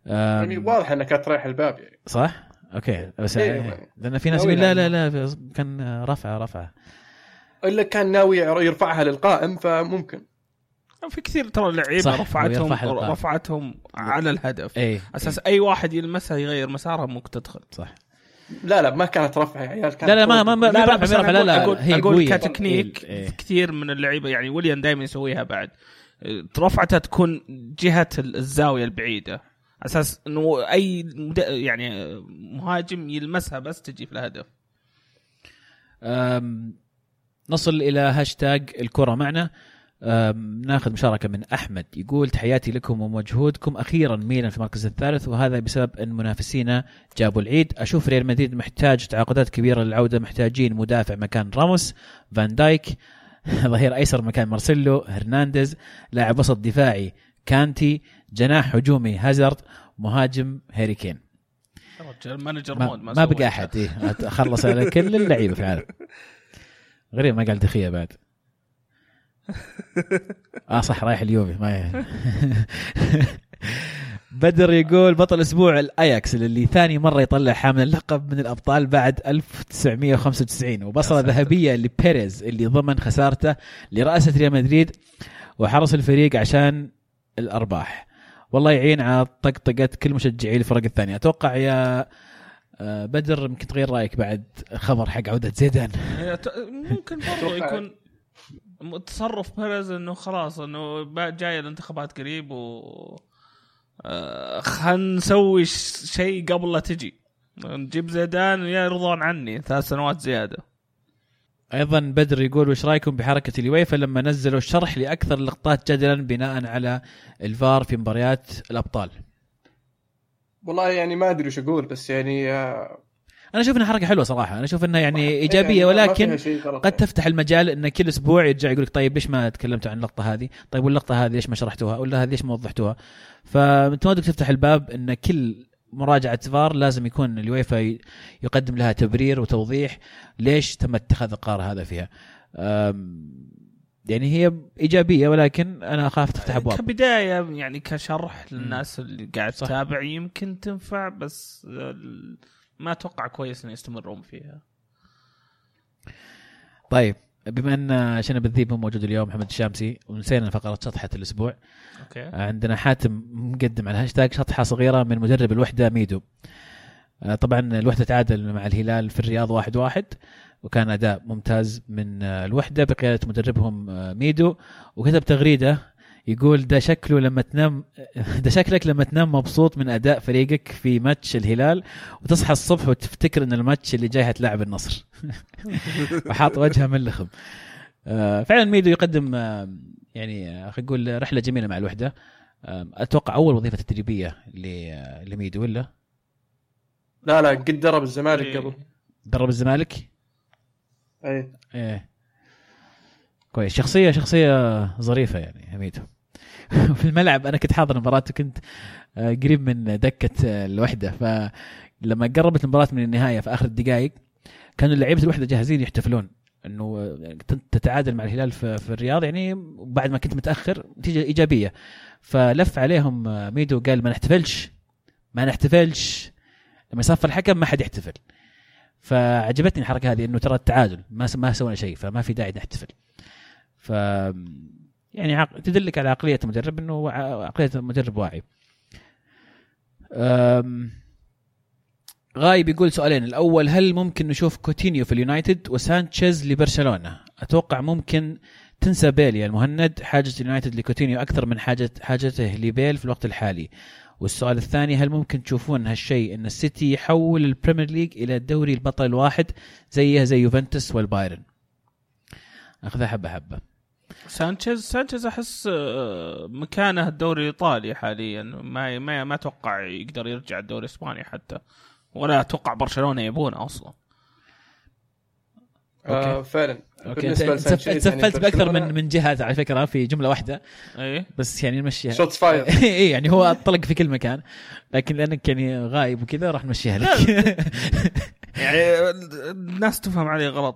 يعني واضح انها كانت رايحه الباب يعني. صح؟ أوكي بس إيه، يعني يعني لأن في ناس يقول لا لها. لا لا كان رفعه رفعه إلا كان ناوي يرفعها للقائم فممكن. في كثير ترى لعيبة رفعتهم. رفعتهم على الهدف. اي أساس أي واحد يلمسها يغير مسارها ممكن تدخل. صح. لا لا ما كانت رفعه يا عيال كانت لا لا ما ما ما لا لا رفع رفع لا لا أقول هي أقول قوية. كتكنيك إيه. كثير من اللعيبة يعني ويليام دائما يسويها بعد. رفعتها تكون جهة الزاوية البعيدة. أساس إنه أي يعني مهاجم يلمسها بس تجي في الهدف. نصل إلى هاشتاج الكرة معنا. ناخذ مشاركة من أحمد. يقول تحياتي لكم ومجهودكم أخيرا ميلان في المركز الثالث وهذا بسبب أن منافسينا جابوا العيد. أشوف ريال مدريد محتاج تعاقدات كبيرة للعودة. محتاجين مدافع مكان راموس فان دايك <laughs> ظهير أيسر مكان مارسيلو هرنانديز لاعب وسط دفاعي كانتي جناح هجومي هازارد مهاجم هاري كين. يا رجال manager mode ما سويتها. بقى أحد إيه خلص على كل اللعيبة في العالم. غريب ما قال دخيه بعد. آه صح رايح اليوفي ما <laughs> بدر يقول بطل أسبوع الأياكس اللي ثاني مرة يطلع حامل اللقب من الأبطال بعد 1995 وبصلة ذهبية لبيريز اللي ضمن خسارته لرئاسة ريال مدريد وحرس الفريق عشان الأرباح. والله يعين على طقطقة كل مشجعي الفرق الثانية. أتوقع يا آه، بدر يمكن تغير رأيك بعد خبر حق عودة زيدان. ت- ممكن برضه. يكون تصرف بيريز إنه خلاص إنه جاية الانتخابات قريب و آه، خلينا نسوي شيء قبل لا تجي. نجيب زيدان يا يرضون عني ثلاث سنوات زيادة. أيضا بدر يقول وش رأيكم بحركة اليويفا لما نزلوا الشرح لأكثر اللقطات جدلا بناء على الفار في مباريات الأبطال والله يعني ما أدري وش أقول بس يعني آه، أنا أشوف إنها حركة حلوة صراحة أنا أشوف إنها يعني يعني إيجابية ما ولكن قد يعني. تفتح المجال إن كل أسبوع يرجع يقول لك طيب ليش ما تكلمتوا عن اللقطة هذه؟ طيب واللقطة هذه ليش ما شرحتوها؟ ولا هذه ليش ما وضحتوها؟ فأنت ما تفتح الباب إن كل مراجعة فار لازم يكون اليويفا يقدم لها تبرير وتوضيح ليش تم اتخاذ القرار هذا فيها. يعني هي إيجابية ولكن أنا أخاف تفتح أبواب كبداية يعني كشرح للناس اللي قاعد. تتابع يمكن تنفع بس ما أتوقع كويس ان يستمرون فيها طيب بما أن شنب الذيب هو موجود اليوم محمد الشامسي ونسينا فقرة شطحة الأسبوع. أوكي. عندنا حاتم مقدم على هاشتاج شطحة صغيرة من مدرب الوحدة ميدو. آه، طبعا الوحدة تعادل مع الهلال في الرياض واحد واحد وكان أداء ممتاز من آه، الوحدة بقيادة مدربهم آه، ميدو. وكتب تغريدة يقول ده شكله لما تنام <laughs> ده شكلك لما تنام مبسوط من أداء فريقك في ماتش الهلال وتصحى الصبح وتفتكر إن الماتش اللي جاي هتلاعب النصر. <laughs> وحاط وجهه ملخم. آه، فعلا ميدو يقدم آه، يعني آه، خلينا نقول رحلة جميلة مع الوحدة. أتوقع أول وظيفة تدريبية لميدو ولا؟ لا لا قد درب الزمالك إيه. قبل. درب الزمالك؟ اي إيه. كويس. شخصيه شخصية ظريفة يعني ميدو <laughs> في الملعب أنا كنت حاضر المباراة وكنت آه، قريب من دكة آه، الوحدة. فلما قربت المباراة من النهاية في آخر الدقائق كانوا لعيبة الوحدة جاهزين يحتفلون إنه آه، تتعادل مع الهلال في, الرياض. يعني بعد ما كنت متأخر نتيجة إيجابية. فلف عليهم ميدو قال ما نحتفلش ما نحتفلش. لما يصفر الحكم ما حد يحتفل. فعجبتني الحركة هذه إنه ترى التعادل ما ما سوينا شيء فما في داعي نحتفل. ف يعني عق... تدلك على عقلية المدرب إنه عقلية المدرب واعي. أم... غايب يقول سؤالين. الأول هل ممكن نشوف كوتينيو في اليونايتد وسانشيز لبرشلونة؟ أتوقع ممكن تنسى بيل يا المهند. حاجة اليونايتد لكوتينيو أكثر من حاجة حاجته لبيل في الوقت الحالي. والسؤال الثاني هل ممكن تشوفون هالشيء إن السيتي يحول البريمير ليج إلى الدوري البطل الواحد زيه زي يوفنتوس والبايرن؟ أخذها حبة حبة. سانشيز سانشيز أحس آه، مكانه الدوري الإيطالي حاليا. ما ما ما أتوقع يقدر يرجع الدوري الإسباني حتى. ولا أتوقع برشلونة يبونه أصلا. آه فعلا. أوكي انت أنت لسانشيز يعني سفلت بأكثر من من جهه على فكرة في جملة واحدة. إيه؟ بس يعني نمشيها. shots fired اي يعني هو أطلق في كل مكان. لكن لأنك يعني غايب وكذا راح نمشيها لك. <laughs> يعني الناس تفهم علي غلط.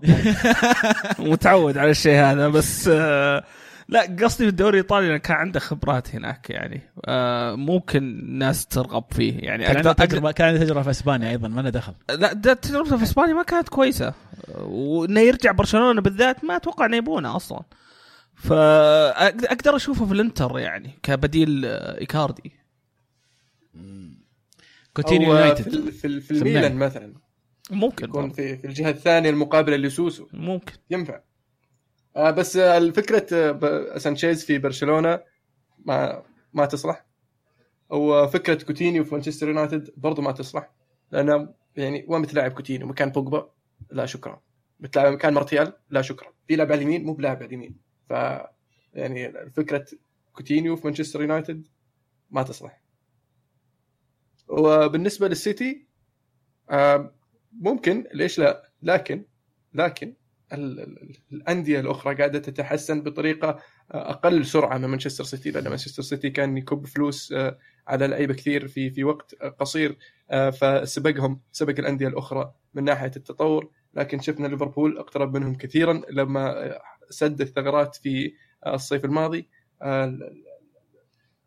<laughs> متعود على الشيء هذا بس آه، لا قصدي في الدوري الإيطالي كان عنده خبرات هناك يعني. آه، ممكن الناس ترغب فيه يعني. كان عنده تجربه كان عنده تجربة في إسبانيا أيضا ما له دخل. لا تجربته في إسبانيا ما كانت كويسة. وإنه يرجع برشلونة بالذات ما أتوقع إنه يبونه أصلا. فاقدر أشوفه في الإنتر يعني كبديل آه، إيكاردي. كوتينيو يونايتد. في, في, في. الميلان مثلا. ممكن يكون برضه. في, في الجهة الثانية المقابلة لسوسو. ممكن. ينفع. آه بس آه، الفكرة آه، سانشيز في برشلونة ما ما تصلح. وفكرة كوتينيو في مانشستر يونايتد برضو ما تصلح. لأنه يعني وين بتلاعب كوتينيو؟ مكان بوجبا؟ لا شكرا. بتلاعب مكان مارتيال؟ لا شكرا. بيلعب على اليمين؟ مو بلاعب على اليمين. ف يعني فكرة كوتينيو في مانشستر يونايتد ما تصلح. وبالنسبة للسيتي آه، ممكن ليش لا؟ لكن لكن ال- ال- الأندية الأخرى قاعدة تتحسن بطريقة أقل سرعة من مانشستر سيتي لأن مانشستر سيتي كان يكب فلوس آه، على لعيبة كثير في في وقت قصير آه، فسبقهم سبق الأندية الأخرى من ناحية التطور. لكن شفنا ليفربول اقترب منهم كثيرا لما آه، سد الثغرات في آه، الصيف الماضي. آه، ال- ال-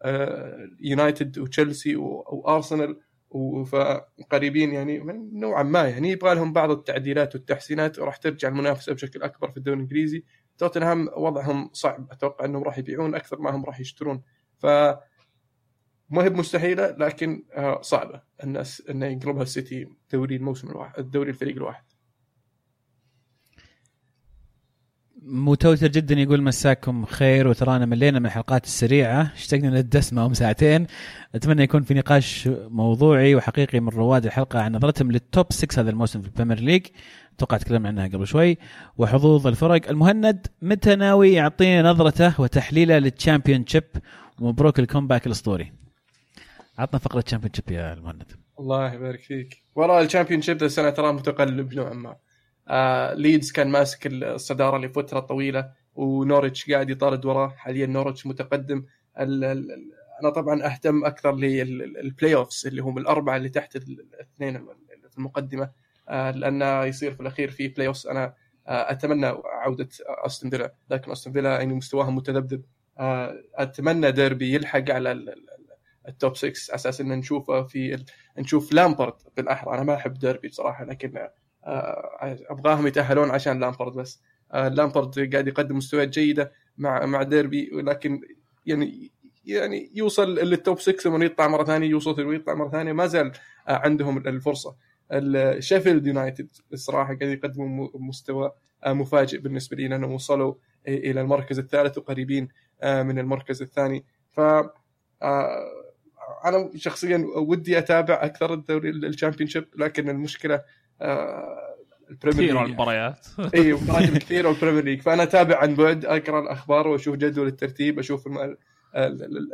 آه، يونايتد وتشيلسي وأرسنال وقريبين يعني نوعا ما يعني يبغى لهم بعض التعديلات والتحسينات وراح ترجع المنافسة بشكل أكبر في الدوري الإنجليزي. توتنهام وضعهم صعب أتوقع إنهم راح يبيعون أكثر ما هم راح يشترون. ف ما هي بمستحيلة لكن آه، صعبة الناس انه يقلبها السيتي دوري الموسم الواحد الدوري الفريق الواحد. متوتر جدا يقول مساكم خير وترانا ملينا من الحلقات السريعة. اشتقنا للدسمة أم ساعتين. أتمنى يكون في نقاش موضوعي وحقيقي من رواد الحلقة عن نظرتهم لل top 6 هذا الموسم في ال Premier League. أتوقع تكلمنا عنها قبل شوي. وحظوظ الفرق. المهند متى ناوي يعطينا نظرته وتحليله لل Championship ومبروك ال comeback الأسطوري؟ عطنا فقرة Championship يا المهند. الله يبارك فيك. والله ال Championship السنة ترى متقلب نوعا ما. آه ليدز كان ماسك الصدارة لفترة طويلة ونورتش قاعد يطارد وراه. حاليا نورتش متقدم. أنا طبعا أهتم أكثر لل playoffs اللي هم الأربعة اللي تحت الاثنين في المقدمة. آه لأنه يصير في الأخير في playoffs أنا أتمنى عودة أستون فيلا. لكن أستون فيلا يعني مستواهم متذبذب. أتمنى ديربي يلحق على ال top 6 أساس إن نشوفه في نشوف لامبرد بالأحرى. أنا ما أحب ديربي بصراحة لكن أبغاهم يتأهلون عشان لامبرد بس. لامبرد قاعد يقدم مستويات جيدة مع مع ديربي ولكن يعني يعني يوصل لل top 6 ثم يطلع مرة ثانية يوصل ويطلع مرة ثانية. ما زال عندهم الفرصة. الشيفيلد يونايتد الصراحه قاعد يقدموا مستوى مفاجئ بالنسبة لي لأنهم وصلوا إلى المركز الثالث وقريبين من المركز الثاني. ف أنا شخصيا ودي أتابع أكثر الدوري ال Championship لكن المشكلة ال Premier كثير المباريات. <laughs> إي مباريات كثيره وال Premier League. فأنا أتابع عن بعد أقرأ الأخبار وأشوف جدول الترتيب أشوف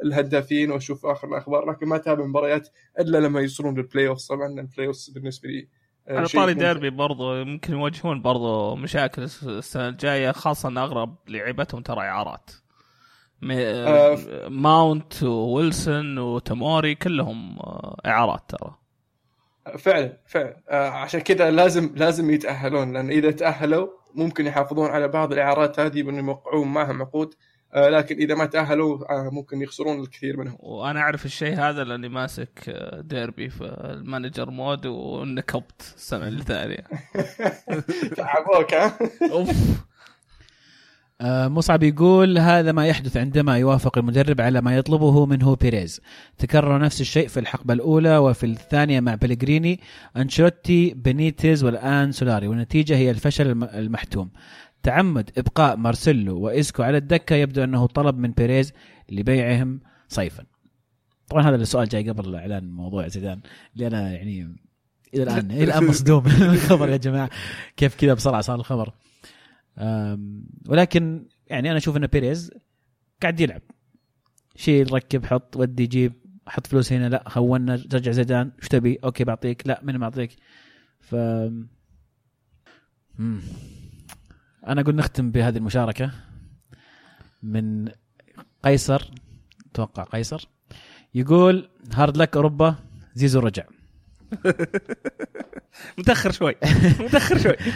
الهدافين وأشوف آخر الأخبار لكن ما أتابع مباريات إلا لما يوصلون لل playoff طبعا ال playoff بالنسبة لي على طاري ديربي برضو يمكن يواجهون برضو مشاكل السنة الجاية خاصة ان اغلب لعيبتهم ترى إعارات. آه ماونت وويلسون وتموري كلهم إعارات ترى. فعلا فعلا. آه عشان كذا لازم لازم يتأهلون لأن إذا تأهلوا ممكن يحافظون على بعض الإعارات هذه بانهم يوقعون معهم عقود آه لكن إذا ما تأهلوا آه ممكن يخسرون الكثير منهم. وأنا أعرف الشيء هذا لأني ماسك ديربي في ال manager mode ونكبت السنة الثانية <laughs> تعبوك ها؟ أوف. مصعب يقول هذا ما يحدث عندما يوافق المدرب على ما يطلبه منه بيريز. تكرر نفس الشيء في الحقبة الأولى وفي الثانية مع بلغريني أنشيلوتي بينيتز والآن سولاري والنتيجة هي الفشل المحتوم. تعمد إبقاء مارسيلو وإسكو على الدكة يبدو أنه طلب من بيريز لبيعهم صيفا. طبعا هذا السؤال جاي قبل إعلان موضوع زيدان اللي أنا يعني إلى الآن إلى الآن مصدوم <laughs> الخبر يا جماعة. كيف كذا بسرعة صار الخبر؟ ولكن يعني أنا أشوف إن بيريز قاعد يلعب. شيل ركب حط ودي جيب حط فلوس هنا لا خونا رجع زيدان. إيش تبي؟ okay بعطيك. لا من بعطيك. ف مم. أنا أقول نختم بهذه المشاركة. من قيصر أتوقع قيصر يقول هارد لك أوروبا زيزو رجع. <laughs> متأخر شوي. متأخر شوي. <laughs>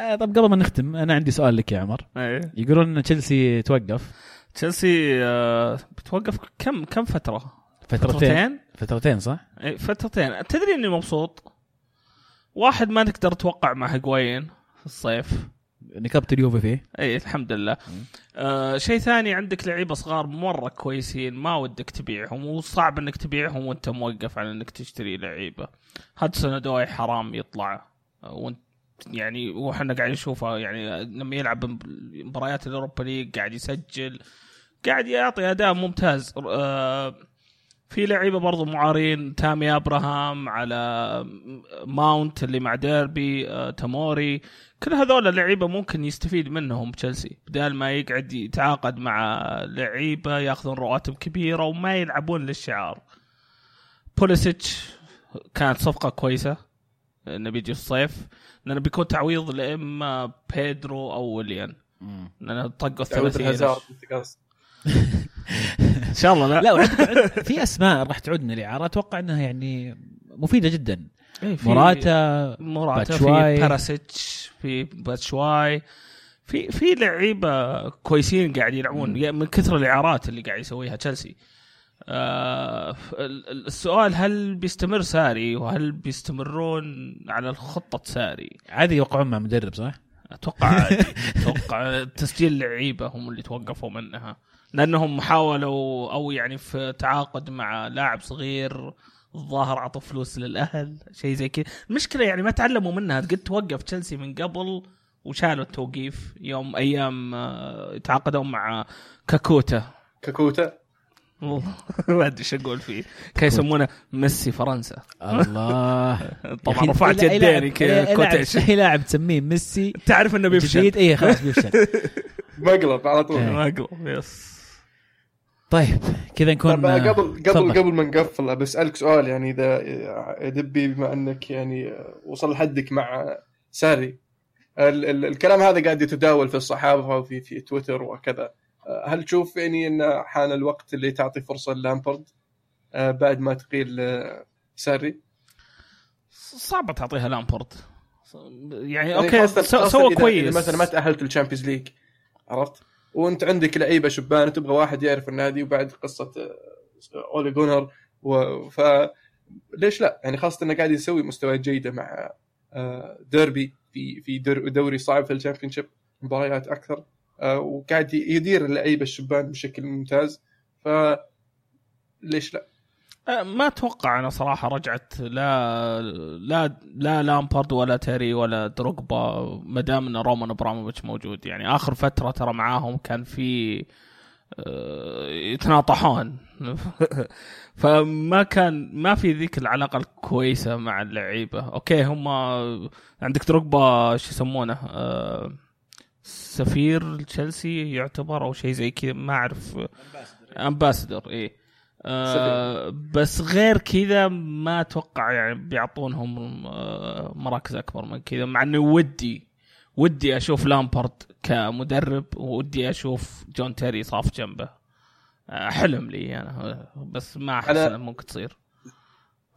طب قبل ما نختم أنا عندي سؤال لك يا عمر. أيه. يقولون إن تشيلسي توقف. تشيلسي آه بتوقف كم كم فترة؟ فترتين. فترتين؟ صح؟ اي فترتين. تدري إني مبسوط؟ واحد ما تقدر تتوقع مع هيغوين في الصيف. نكبت اليوفي فيه. اي الحمد لله. آه شيء ثاني عندك لعيبة صغار مرة كويسين ما ودك تبيعهم وصعب إنك تبيعهم وأنت موقف على إنك تشتري لعيبة. هادسون أدوي حرام يطلع وأنت يعني وحنا قاعدين نشوفه يعني لما يلعب مباريات ال Europa League قاعد يسجل قاعد يعطي أداء ممتاز. آه في لعيبة برضو معارين تامي أبراهام على ماونت اللي مع ديربي آه تاموري. كل هذول لعيبه ممكن يستفيد منهم تشيلسي بدال ما يقعد يتعاقد مع لعيبة ياخذون رواتب كبيرة وما يلعبون للشعار. بوليسيتش كانت صفقة كويسة. انه بيجي في الصيف لأنه بيكون تعويض لاما بيدرو أو ويليان. لأنه طقوا الثلاثيه إن شاء الله لا. لا في أسماء راح تعودنا الإعارة أتوقع إنها يعني مفيدة جدا. إيه موراتا موراتا في باراسيتش في باتشواي. في في لعيبة كويسين قاعد يلعبون. من كثر الإعارات اللي قاعد يسويها تشيلسي. آه السؤال هل بيستمر ساري وهل بيستمرون على خطة ساري؟ عادي يوقعون مع مدرب صح؟ أتوقع عادي. <laughs> أتوقع تسجيل لعيبة هم اللي توقفوا منها. لأنهم حاولوا أو يعني في تعاقد مع لاعب صغير الظاهر عطوا فلوس للأهل شيء زي كذا. المشكلة يعني ما تعلموا منها. قد توقف تشيلسي من قبل وشالوا التوقيف يوم أيام تعاقدوا مع كاكوتا. كاكوتا؟ <laughs> ما أدري إيش أقول فيه. كان يسمونه؟ ميسي فرنسا. الله. <laughs> طبعا رفعت يديني quotation اي لاعب تسميه ميسي. تعرف إنه بيفشل. اي خلاص بيفشل. <laughs> مقلب على طول. مقلب yes. طيب كذا نكون طب قبل قبل قبل ما نقفل بسالك سؤال يعني إذا دبي بما أنك يعني وصل حدك مع ساري. ال- ال- الكلام هذا قاعد يتداول في الصحافة وفي في تويتر وكذا. هل تشوف يعني أن حان الوقت اللي تعطي فرصة لامبرد بعد ما تقيل ساري؟ صعب تعطيها لامبورد. يعني يعني okay سوى كويس. مثلا ما تأهلت لل Champions League عرفت؟ وأنت عندك لعيبة شبان وتبغى واحد يعرف النادي وبعد قصة آه، أولي جونر و... ف ليش لا؟ يعني خاصة إنه قاعد يسوي مستويات جيدة مع آه، ديربي في في دوري صعب في ال Championship مباريات أكثر. آه، وقاعد يدير اللعيبة الشبان بشكل ممتاز. ف ليش لا؟ أه، ما أتوقع أنا صراحة رجعت لا لا لا لامبارد ولا تيري ولا دروجبا ما دام إن رومان إبراموفيتش موجود. يعني آخر فترة ترى معاهم كان في أه، يتناطحون. <laughs> فما كان ما في ذيك العلاقة الكويسة مع اللعيبة. okay هم عندك دروجبا شو يسمونه؟ أه، سفير تشيلسي يعتبر أو شيء زي كذا ما أعرف. ambassador إيه. آه بس غير كذا ما أتوقع يعني بيعطونهم آه مراكز أكبر من كذا مع انه ودي ودي أشوف لامبارد كمدرب ودي أشوف جون تيري صاف جنبه. آه حلم لي أنا بس ما أحس ممكن تصير.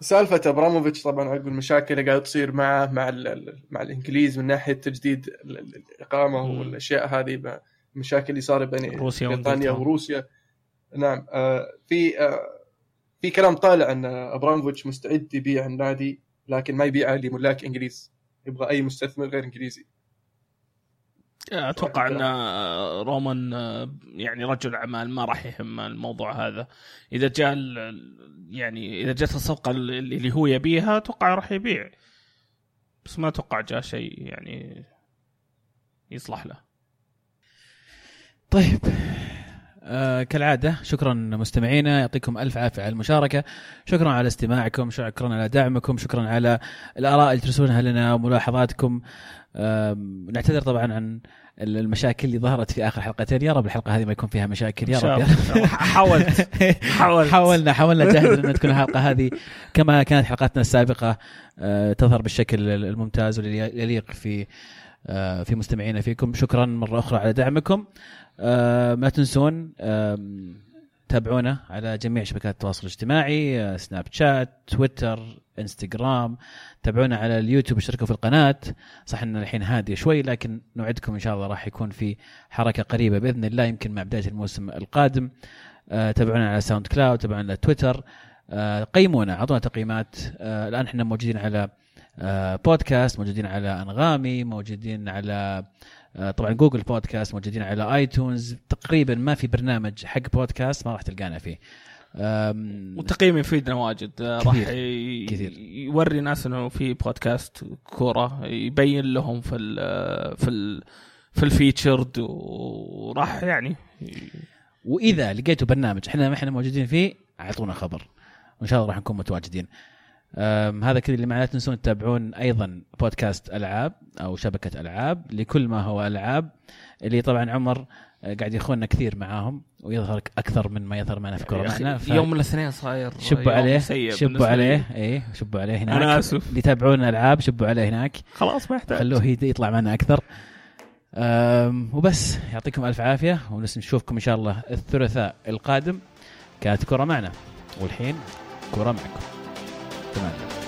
سالفة أبراموفيتش طبعا عقب المشاكل اللي قاعدة تصير معه مع ال- ال- مع الإنجليز من ناحية تجديد ال- ال- الإقامة مم. والأشياء هذه المشاكل اللي صارت بين روسيا بريطانيا. وروسيا نعم آه، في آه، في كلام طالع أن أبراموفيتش مستعد يبيع النادي لكن ما يبيعه لملاك إنجليز يبغى أي مستثمر غير إنجليزي أتوقع أن. آه، رومان آه، يعني رجل أعمال ما راح يهم الموضوع هذا. إذا جاء يعني إذا جت الصفقة اللي هو يبيها أتوقع راح يبيع. بس ما أتوقع جاء شيء يعني يصلح له. طيب. آه كالعادة شكرا مستمعينا يعطيكم ألف عافية على المشاركة. شكرا على استماعكم شكرا على دعمكم شكرا على الآراء اللي ترسلونها لنا وملاحظاتكم. آم، نعتذر طبعا عن المشاكل اللي ظهرت في آخر حلقتين. يا رب الحلقة هذه ما يكون فيها مشاكل يا رب. حاولت. <laughs> حاولت. حاولنا حاولنا جاهد ان تكون الحلقة هذه كما كانت حلقاتنا السابقة آه، تظهر بالشكل الممتاز واللي يليق في آه، في مستمعينا فيكم. شكرا مرة أخرى على دعمكم. آه، ما تنسون تابعونا على جميع شبكات التواصل الاجتماعي آه، سناب شات تويتر إنستغرام. تابعونا على اليوتيوب اشتركوا في القناة. صح إن الحين هاديه شوي لكن نوعدكم إن شاء الله راح يكون في حركة قريبة بإذن الله يمكن مع بداية الموسم القادم. آه، تابعونا على SoundCloud تابعونا على تويتر. آه، قيمونا أعطونا تقييمات. آه، الآن إحنا موجودين على آه، بودكاست موجودين على أنغامي موجودين على آه، طبعا Google Podcast موجودين على iTunes. تقريبا ما في برنامج حق بودكاست ما راح تلقانا فيه. والتقييم يفيدنا واجد. آه، راح كثير. يوري ناس إنه في بودكاست كورة يبين لهم في ال في ال في الفيتشرد وراح يعني وإذا لقيتوا برنامج إحنا ما إحنا موجودين فيه أعطونا خبر. وإن شاء الله راح نكون متواجدين. هذا كذا اللي معنا لا تنسون تتابعون أيضا بودكاست ألعاب أو شبكة ألعاب لكل ما هو ألعاب اللي طبعا عمر آه، قاعد يخوننا كثير معاهم ويظهر أكثر من ما يظهر معنا في كورة معنا ف- يوم الاثنين صاير شبوا عليه شبوا عليه لي. إيه شبوا عليه هناك. أنا آسف. اللي يتابعون ألعاب شبوا عليه هناك. خلاص ما يحتاج. خلوه يطلع معنا أكثر. أم، وبس يعطيكم ألف عافية ونشوفكم إن شاء الله الثلاثاء القادم. كانت كره معنا والحين كره معكم. Done.